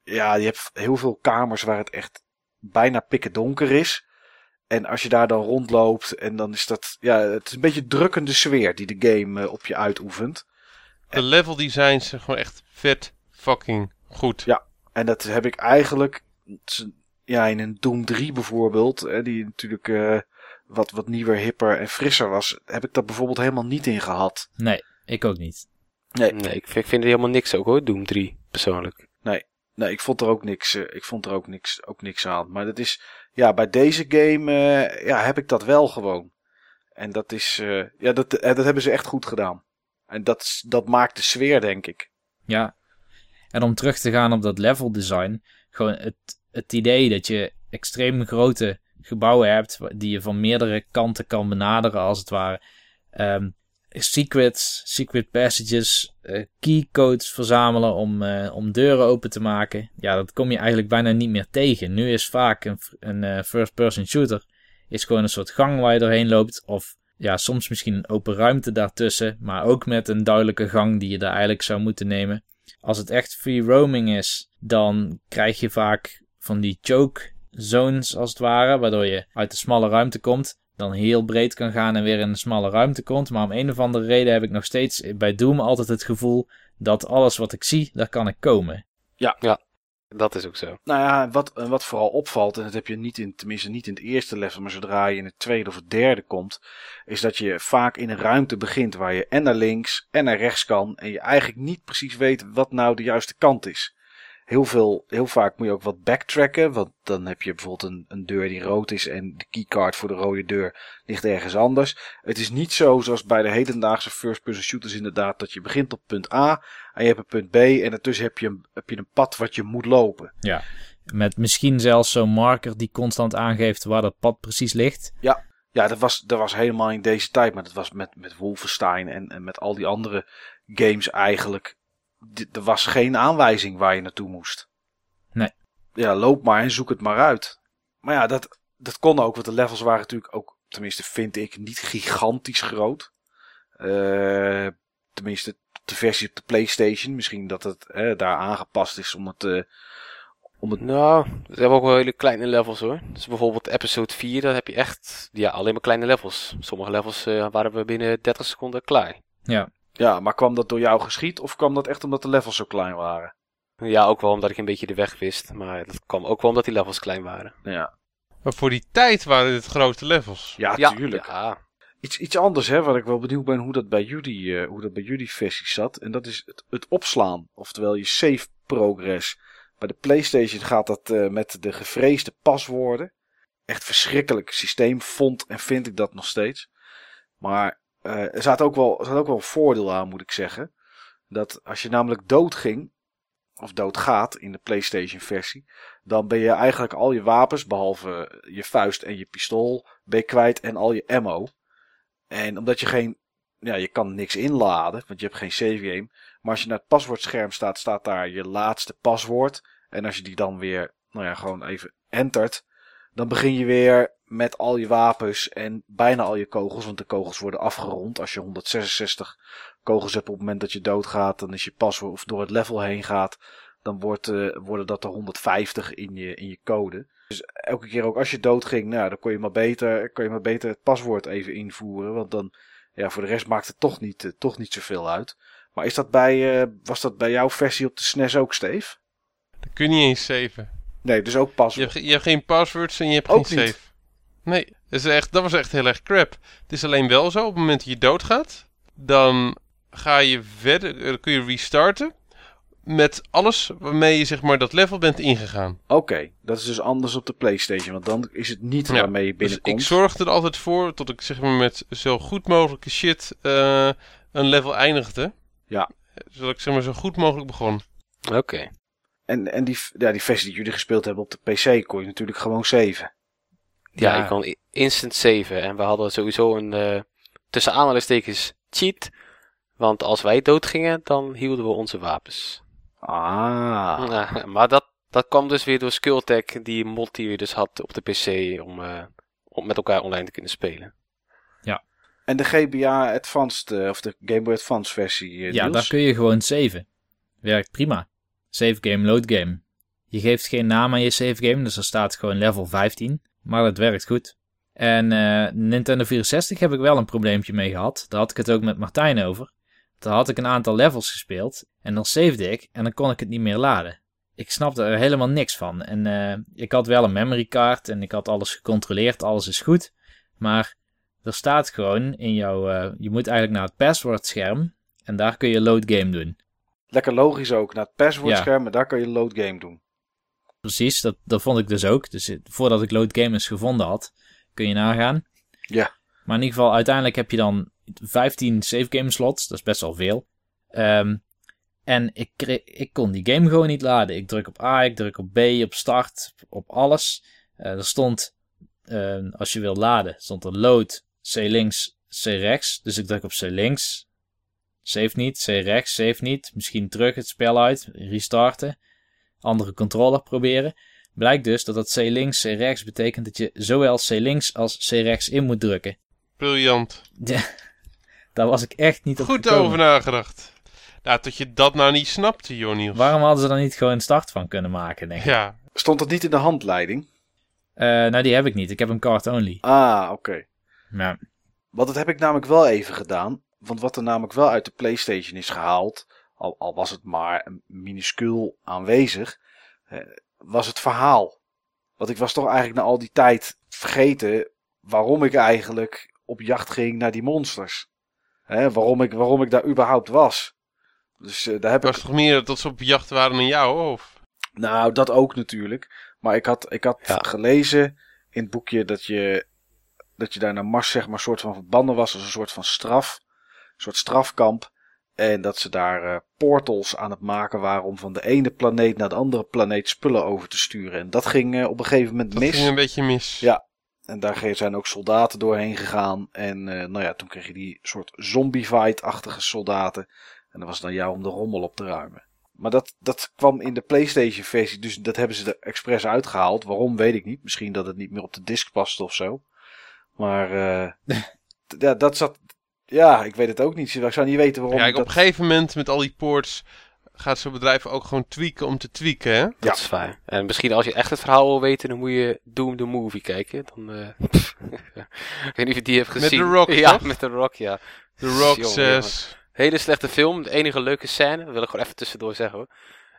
ja, je hebt heel veel kamers waar het echt bijna pikken donker is. En als je daar dan rondloopt en dan is dat, ja, het is een beetje drukkende sfeer die de game op je uitoefent. De level designs zijn gewoon echt vet fucking goed. Ja. En dat heb ik eigenlijk, ja, in een Doom 3 bijvoorbeeld, hè, die natuurlijk wat, wat nieuwer, hipper en frisser was, heb ik dat bijvoorbeeld helemaal niet in gehad. Nee, ik ook niet. Nee, Nee, ik vind, ik vind er helemaal niks ook hoor, Doom 3, persoonlijk. Nee, ik vond er ook niks, eh, ik vond er ook niks, ook niks aan. Maar dat is, ja, bij deze game eh, ja, heb ik dat wel gewoon. En dat is, eh, ja, dat, dat hebben ze echt goed gedaan. En dat, dat maakt de sfeer, denk ik. Ja. En om terug te gaan op dat level design. Gewoon het, het idee dat je extreem grote gebouwen hebt. die je van meerdere kanten kan benaderen, als het ware. Ehm, secrets, secret passages, eh, keycodes verzamelen om, eh, om deuren open te maken. Ja, dat kom je eigenlijk bijna niet meer tegen. Nu is vaak een, een eh, first-person shooter. Is gewoon een soort gang waar je doorheen loopt. Of ja, soms misschien een open ruimte daartussen. Maar ook met een duidelijke gang die je daar eigenlijk zou moeten nemen. Als het echt free roaming is, dan krijg je vaak van die choke zones als het ware. Waardoor je uit de smalle ruimte komt. Dan heel breed kan gaan en weer in een smalle ruimte komt. Maar om een of andere reden heb ik nog steeds bij Doom altijd het gevoel dat alles wat ik zie, daar kan ik komen. Dat is ook zo. Nou ja, wat, en wat vooral opvalt, en dat heb je niet in, tenminste niet in het eerste level, maar zodra je in het tweede of het derde komt, is dat je vaak in een ruimte begint waar je en naar links en naar rechts kan. En je eigenlijk niet precies weet wat nou de juiste kant is. Heel, veel, heel vaak moet je ook wat backtracken, want dan heb je bijvoorbeeld een, een deur die rood is en de keycard voor de rode deur ligt ergens anders. Het is niet zo zoals bij de hedendaagse first-person shooters inderdaad, dat je begint op punt A en je hebt een punt B en daartussen heb je een, heb je een pad wat je moet lopen. Met misschien zelfs zo'n marker die constant aangeeft waar dat pad precies ligt. Ja, dat was, dat was helemaal in deze tijd. Maar dat was met, met Wolfenstein en, en met al die andere games eigenlijk. Er was geen aanwijzing waar je naartoe moest. Nee. Ja, loop maar en zoek het maar uit. Maar ja, dat, dat kon ook. Want de levels waren natuurlijk ook, tenminste vind ik, niet gigantisch groot. Eh, tenminste, de versie op de PlayStation. Misschien dat het hè, daar aangepast is om het... eh, om het Nou, we hebben ook wel hele kleine levels hoor. Dus bijvoorbeeld episode 4, daar heb je echt ja, alleen maar kleine levels. Sommige levels eh, waren we binnen 30 seconden klaar. Ja, ja, maar kwam dat door jou geschiet? Of kwam dat echt omdat de levels zo klein waren? Ja, ook wel omdat ik een beetje de weg wist. Maar dat kwam ook wel omdat die levels klein waren. Ja, Maar voor die tijd waren dit grote levels. ja, ja, tuurlijk. Ja, Iets, iets anders, hè, waar ik wel benieuwd ben hoe dat bij jullie, eh, hoe dat bij jullie versie zat. En dat is het, het opslaan, oftewel je save progress. Bij de PlayStation gaat dat eh, met de gevreesde paswoorden. Echt verschrikkelijk systeem vond en vind ik dat nog steeds. Maar eh, er zat ook wel, zat ook wel een voordeel aan, moet ik zeggen. Dat als je namelijk doodging, of doodgaat in de PlayStation versie, dan ben je eigenlijk al je wapens, behalve je vuist en je pistool, ben je kwijt en al je ammo. En omdat je geen, ja, je kan niks inladen, want je hebt geen save game. Maar als je naar het paswoordscherm staat, staat daar je laatste paswoord. En als je die dan weer, nou ja, gewoon even entert, dan begin je weer met al je wapens en bijna al je kogels. Want de kogels worden afgerond. Als je 166 kogels hebt op het moment dat je doodgaat, dan is je paswoord, of door het level heen gaat, dan wordt, eh, worden dat er 150 in je, in je code. Dus elke keer ook als je doodging, nou, dan kon je maar beter, kon je maar beter het paswoord even invoeren. Want dan, ja, voor de rest maakt het toch niet, eh, toch niet zoveel uit. Maar is dat bij, eh, was dat bij jouw versie op de SNES ook, Steve? Dat kun je niet eens saven. Nee, dus ook Je paswoord. hebt, je hebt geen passwords en je hebt Ook geen niet. save. Nee, dat, is echt, dat was echt heel erg crap. Het is alleen wel zo, op het moment dat je doodgaat, dan ga je verder, eh, dan kun je restarten met alles waarmee je zeg maar dat level bent ingegaan. Oké, dat is dus anders op de PlayStation, want dan is het niet Ja, waarmee je Dus binnenkomt. ik zorg er altijd voor tot ik zeg maar met zo goed mogelijke shit eh, een level eindigde. Ja. Zodat ik zeg maar zo goed mogelijk begon. Oké. En, en die, ja, die versie die jullie gespeeld hebben op de PC kon je natuurlijk gewoon saven. Ja, Ja. ik kon i- instant saven. En we hadden sowieso een, eh, tussen aanhalingstekens, cheat. Want als wij doodgingen, dan hielden we onze wapens. Ah. Ja, maar dat, dat kwam dus weer door Skulltech, die mod die we dus had op de PC om, eh, om met elkaar online te kunnen spelen. En de GBA Advanced, eh, of de Game Boy Advance versie, Ja, daar kun je gewoon saven. Werkt prima. Save game, load game. Je geeft geen naam aan je save game, dus er staat gewoon level 15. Maar het werkt goed. En eh, Nintendo 64 heb ik wel een probleempje mee gehad. Daar had ik het ook met Martijn over. Daar had ik een aantal levels gespeeld. En dan savede ik en dan kon ik het niet meer laden. Ik snapte er helemaal niks van. En eh, ik had wel een memory card en ik had alles gecontroleerd. Alles is goed. Maar er staat gewoon in jouw... eh, je moet eigenlijk naar het passwordscherm. En daar kun je load game doen. Lekker logisch ook, naar het passwordscherm, en daar kan je load game doen. Precies, dat, dat vond ik dus ook. Dus eh, voordat ik load game eens gevonden had, kun je nagaan. Ja. Maar in ieder geval, uiteindelijk heb je dan 15 save game slots. Dat is best wel veel. Ehm, en ik, ik kon die game gewoon niet laden. Ik druk op A, ik druk op B, op start, op alles. Eh, er stond, eh, als je wil laden, stond er load, C links, C rechts. Dus ik druk op C links. Save niet, C rechts, save niet. Misschien terug het spel uit, restarten. Andere controller proberen. Blijkt dus dat dat C links, C rechts betekent dat je zowel C links als C rechts in moet drukken. Briljant. Ja, daar was ik echt niet op Goed gekomen. over nagedacht. Nou, tot je dat nou niet snapte, Joniels. Waarom hadden ze er niet gewoon een start van kunnen maken, denk ik? Ja, Stond dat niet in de handleiding? Eh, nou, die heb ik niet. Ik heb hem card only. Ah, oké. Ja. Want dat heb ik namelijk wel even gedaan. Want wat er namelijk wel uit de PlayStation is gehaald, al, al was het maar minuscuul aanwezig, eh, was het verhaal. Want ik was toch eigenlijk na al die tijd vergeten waarom ik eigenlijk op jacht ging naar die monsters. Hè, waarom, ik, waarom ik daar überhaupt was. Dus eh, daar heb het ik was toch meer dat ze op jacht waren naar jou, of? Nou, dat ook natuurlijk. Maar ik had, ik had Ja. gelezen in het boekje dat je, dat je daar naar Mars zeg maar een soort van verbannen was. Als een soort van straf. Een soort strafkamp. En dat ze daar eh, portals aan het maken waren om van de ene planeet naar de andere planeet spullen over te sturen. En dat ging eh, op een gegeven moment Dat mis. ging een beetje mis. Ja. En daar zijn ook soldaten doorheen gegaan. En eh, nou ja, toen kreeg je die soort zombie-fight-achtige soldaten. En dan was het dan jou om de rommel op te ruimen. Maar dat, dat kwam in de PlayStation versie, dus dat hebben ze er expres uitgehaald. Waarom weet ik niet. Misschien dat het niet meer op de disc past of zo. Maar eh, ja, dat zat. Ja, ik weet het ook niet. Ik zou niet weten waarom. Kijk, dat... op een gegeven moment met al die ports gaat zo'n bedrijf ook gewoon tweaken om te tweaken, hè? Ja. Dat is waar. En misschien als je echt het verhaal wil weten, dan moet je Doom the Movie kijken. Dan, eh, ik weet niet of je die hebt Met gezien. The Rock, Ja, toch? met The Rock, ja. The Rock Jongen, says... Hele slechte film. De enige leuke scène, dat wil ik gewoon even tussendoor zeggen hoor.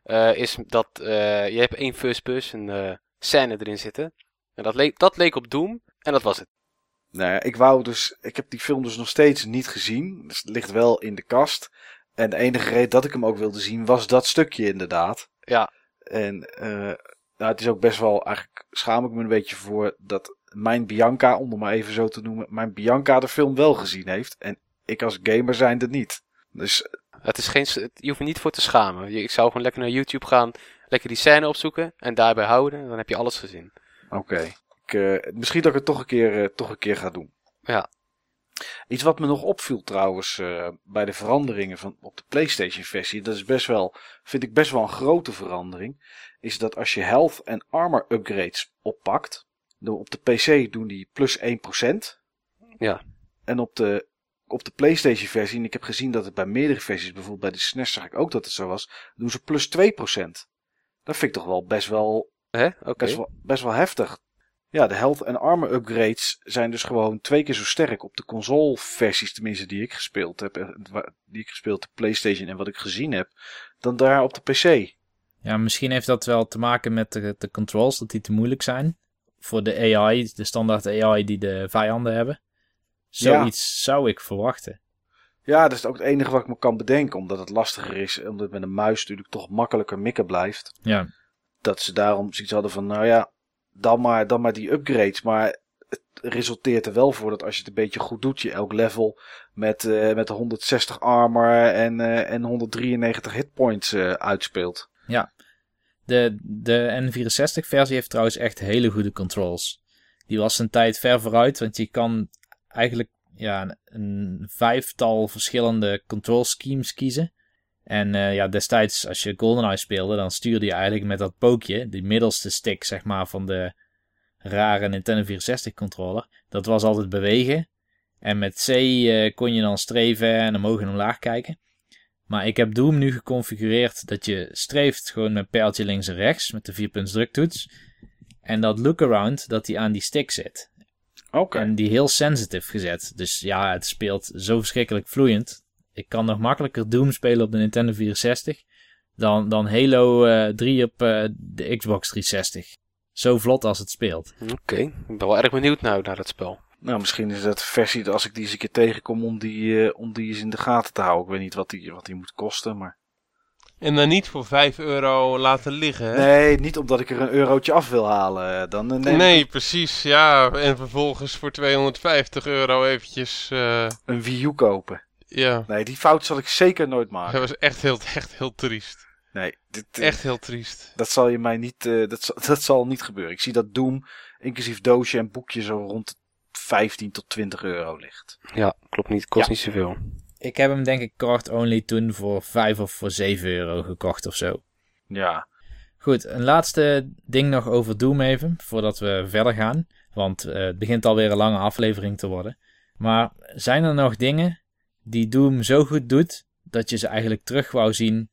eh, is dat eh, je hebt één first person eh scène erin zitten. En dat leek, dat leek op Doom. En dat was het. Nou ja, ik wou dus. Ik heb die film dus nog steeds niet gezien. Dus het ligt wel in de kast. En de enige reden dat ik hem ook wilde zien was dat stukje inderdaad. Ja. En eh, nou, het is ook best wel. Eigenlijk schaam ik me een beetje voor dat mijn Bianca, om het maar even zo te noemen, mijn Bianca de film wel gezien heeft. En ik als gamer zijnde niet. Dus Het is geen, je hoeft er niet voor te schamen. Ik zou gewoon lekker naar YouTube gaan. Lekker die scène opzoeken. En daarbij houden. Dan heb je alles gezien. Oké. Ik, eh, Misschien dat ik het toch een keer, eh, toch een keer ga doen. Ja. Iets wat me nog opviel trouwens eh, bij de veranderingen van, op de PlayStation versie, dat is best wel, vind ik best wel een grote verandering, is dat als je health en armor upgrades oppakt, op de PC doen die plus 1%. Ja. En op de, op de PlayStation versie, en ik heb gezien dat het bij meerdere versies, bijvoorbeeld bij de SNES zag ik ook dat het zo was, doen ze plus 2%. Dat vind ik toch wel best wel, Hè? Oké. best wel, best wel heftig. Ja, de health en armor upgrades zijn dus gewoon twee keer zo sterk op de console versies, tenminste die ik gespeeld heb, eh, die ik gespeeld heb, PlayStation en wat ik gezien heb, dan daar op de PC. Ja, misschien heeft dat wel te maken met de, de controls, dat die te moeilijk zijn. Voor de AI, de standaard AI die de vijanden hebben. Zoiets zou ik verwachten. Ja, dat is ook het enige wat ik me kan bedenken, omdat het lastiger is, omdat het met een muis natuurlijk toch makkelijker mikken blijft. Ja, Dat ze daarom zoiets hadden van, nou ja, dan maar, dan maar die upgrades. Maar het resulteert er wel voor dat als je het een beetje goed doet, je elk level met, eh, met 160 armor en, eh, en 193 hitpoints eh, uitspeelt. de, de N64-versie heeft trouwens echt hele goede controls. Die was een tijd ver vooruit, want je kan eigenlijk ja, een, een vijftal verschillende control schemes kiezen. En eh, ja, destijds als je GoldenEye speelde, dan stuurde je eigenlijk met dat pookje, die middelste stick zeg maar van de rare Nintendo 64 controller. Dat was altijd bewegen. En met C eh, kon je dan streven en omhoog en omlaag kijken. Maar ik heb Doom nu geconfigureerd dat je streeft gewoon met pijltje links en rechts met de vierpunts druktoets. En dat look-around dat die aan die stick zit. Oké. En die heel sensitive gezet. Dus ja, het speelt zo verschrikkelijk vloeiend. Ik kan nog makkelijker Doom spelen op de Nintendo 64 dan, dan Halo eh, 3 op eh, de Xbox 360. Zo vlot als het speelt. Oké, ik ben wel erg benieuwd nou naar het spel. Nou, misschien is dat versie als ik die eens een keer tegenkom om die, eh, om die eens in de gaten te houden. Ik weet niet wat die, wat die moet kosten, maar... En dan niet voor 5 euro laten liggen, hè? Nee, niet omdat ik er een eurotje af wil halen. Dan eh, Nee, ik precies. Ja, en vervolgens voor 250 euro eventjes... eh, een Wii U kopen. Ja, Nee, die fout zal ik zeker nooit maken. dat was echt heel, echt heel triest. Nee, dit, eh, Echt heel triest. dat zal je mij niet, eh, dat, zal, dat zal niet gebeuren. Ik zie dat Doom, inclusief doosje en boekje, zo rond de 15 tot 20 euro ligt. Ja, klopt niet. Kost Ja. niet zoveel. Ik heb hem denk ik kort only toen voor 5 of voor 7 euro gekocht of zo. Ja, Goed, een laatste ding nog over Doom even, voordat we verder gaan. Want eh, het begint alweer een lange aflevering te worden. Maar zijn er nog dingen die Doom zo goed doet, dat je ze eigenlijk terug wou zien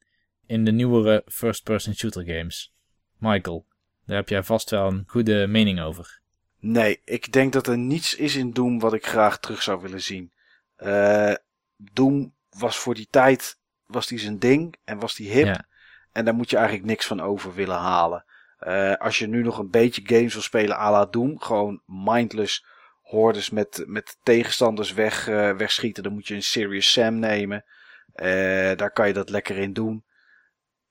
in de nieuwere first-person shooter games? Michael, daar heb jij vast wel een goede mening over. nee, ik denk dat er niets is in Doom wat ik graag terug zou willen zien. Eh Doom was voor die tijd, was die zijn ding en was die hip. Ja. En daar moet je eigenlijk niks van over willen halen. Eh, als je nu nog een beetje games wil spelen à la Doom, gewoon mindless hordes met, met tegenstanders weg, eh, wegschieten, dan moet je een Serious Sam nemen. Eh, daar kan je dat lekker in doen.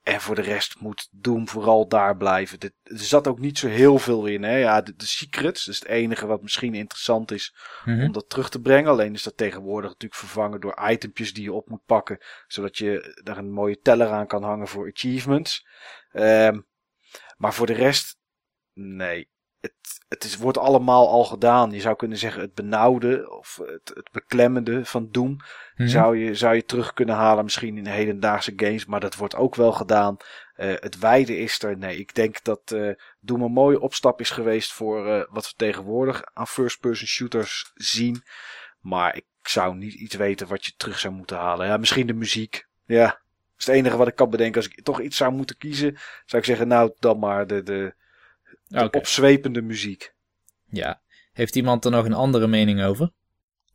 En voor de rest moet Doom vooral daar blijven. Dit- Er zat ook niet zo heel veel in. Hè? Ja, de, de secrets, is het enige wat misschien interessant is Mhm. om dat terug te brengen. Alleen is dat tegenwoordig natuurlijk vervangen door itempjes die je op moet pakken. Zodat je daar een mooie teller aan kan hangen voor achievements. Ehm, maar voor de rest, nee. Het, het is, wordt allemaal al gedaan. Je zou kunnen zeggen het benauwde of het, het beklemmende van Doom. Mhm. Zou, je, zou je terug kunnen halen misschien in hedendaagse games. Maar dat wordt ook wel gedaan. Eh, het wijde is er. Nee, ik denk dat eh Doom een mooie opstap is geweest voor eh, wat we tegenwoordig aan first-person shooters zien. Maar ik zou niet iets weten wat je terug zou moeten halen. Ja, misschien de muziek. Ja, dat is het enige wat ik kan bedenken. Als ik toch iets zou moeten kiezen, zou ik zeggen, nou dan maar de, de, de Oké. opzwepende muziek. Ja. Heeft iemand er nog een andere mening over?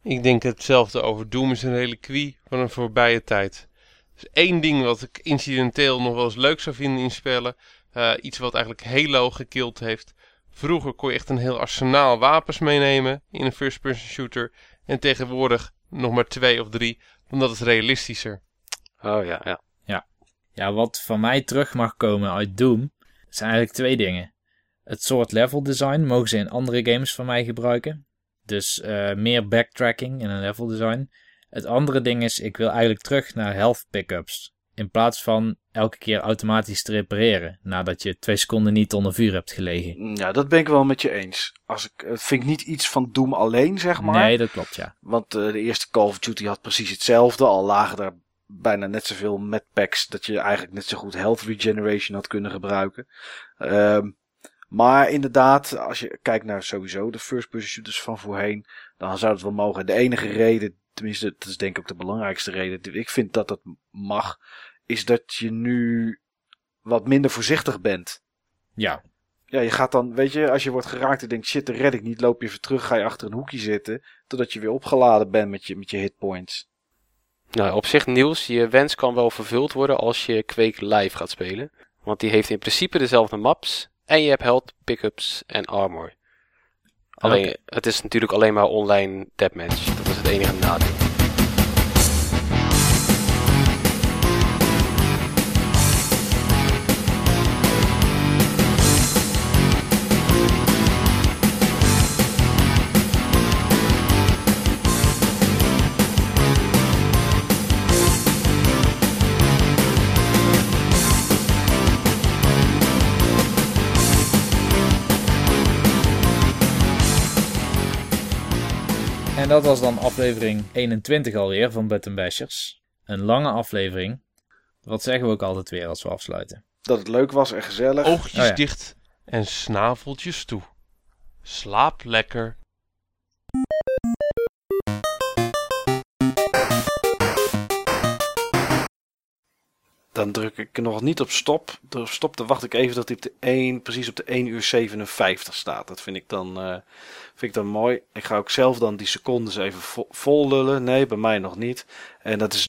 Ik denk hetzelfde over Doom is een reliquie van een voorbije tijd. Dus één ding wat ik incidenteel nog wel eens leuk zou vinden in spellen. eh, iets wat eigenlijk Halo gekild heeft. Vroeger kon je echt een heel arsenaal wapens meenemen in een first-person shooter. En tegenwoordig nog maar twee of drie, omdat het realistischer. Oh ja, ja. Ja, wat van mij terug mag komen uit Doom, zijn eigenlijk twee dingen. Het soort level design mogen ze in andere games van mij gebruiken. Dus eh, meer backtracking in een level design. Het andere ding is, ik wil eigenlijk terug naar health pickups. In plaats van elke keer automatisch te repareren. Nadat je twee seconden niet onder vuur hebt gelegen. Ja, dat ben ik wel met je eens. Als ik, het vind ik niet iets van Doom alleen, zeg maar. Nee, dat klopt ja. Want eh, de eerste Call of Duty had precies hetzelfde. Al lagen daar bijna net zoveel met packs dat je eigenlijk net zo goed health regeneration had kunnen gebruiken. Ehm, maar inderdaad, als je kijkt naar sowieso de first person shooters van voorheen, dan zou het wel mogen. De enige reden, tenminste dat is denk ik ook de belangrijkste reden, die ik vind dat dat mag, is dat je nu wat minder voorzichtig bent. Ja, Ja, je gaat dan, weet je, als je wordt geraakt en denkt, shit, dat red ik niet, loop je even terug, ga je achter een hoekje zitten, totdat je weer opgeladen bent met je, met je hitpoints. Nou, op zich Niels, je wens kan wel vervuld worden als je Quake live gaat spelen. Want die heeft in principe dezelfde maps. En je hebt health, pickups en armor. Alleen, het is natuurlijk alleen maar online deathmatch. Dat is het enige nadeel. Dat was dan aflevering 21 alweer van Button Bashers. Een lange aflevering. Wat zeggen we ook altijd weer als we afsluiten? Dat het leuk was en gezellig. Oogjes Oh ja. dicht en snaveltjes toe. Slaap lekker. Dan druk ik nog niet op stop. Stop dan wacht ik even dat hij op de 1, precies op de 1 uur 57 staat. Dat vind ik dan, eh, vind ik dan mooi. Ik ga ook zelf dan die secondes even vo- vol lullen. Nee, bij mij nog niet. En dat is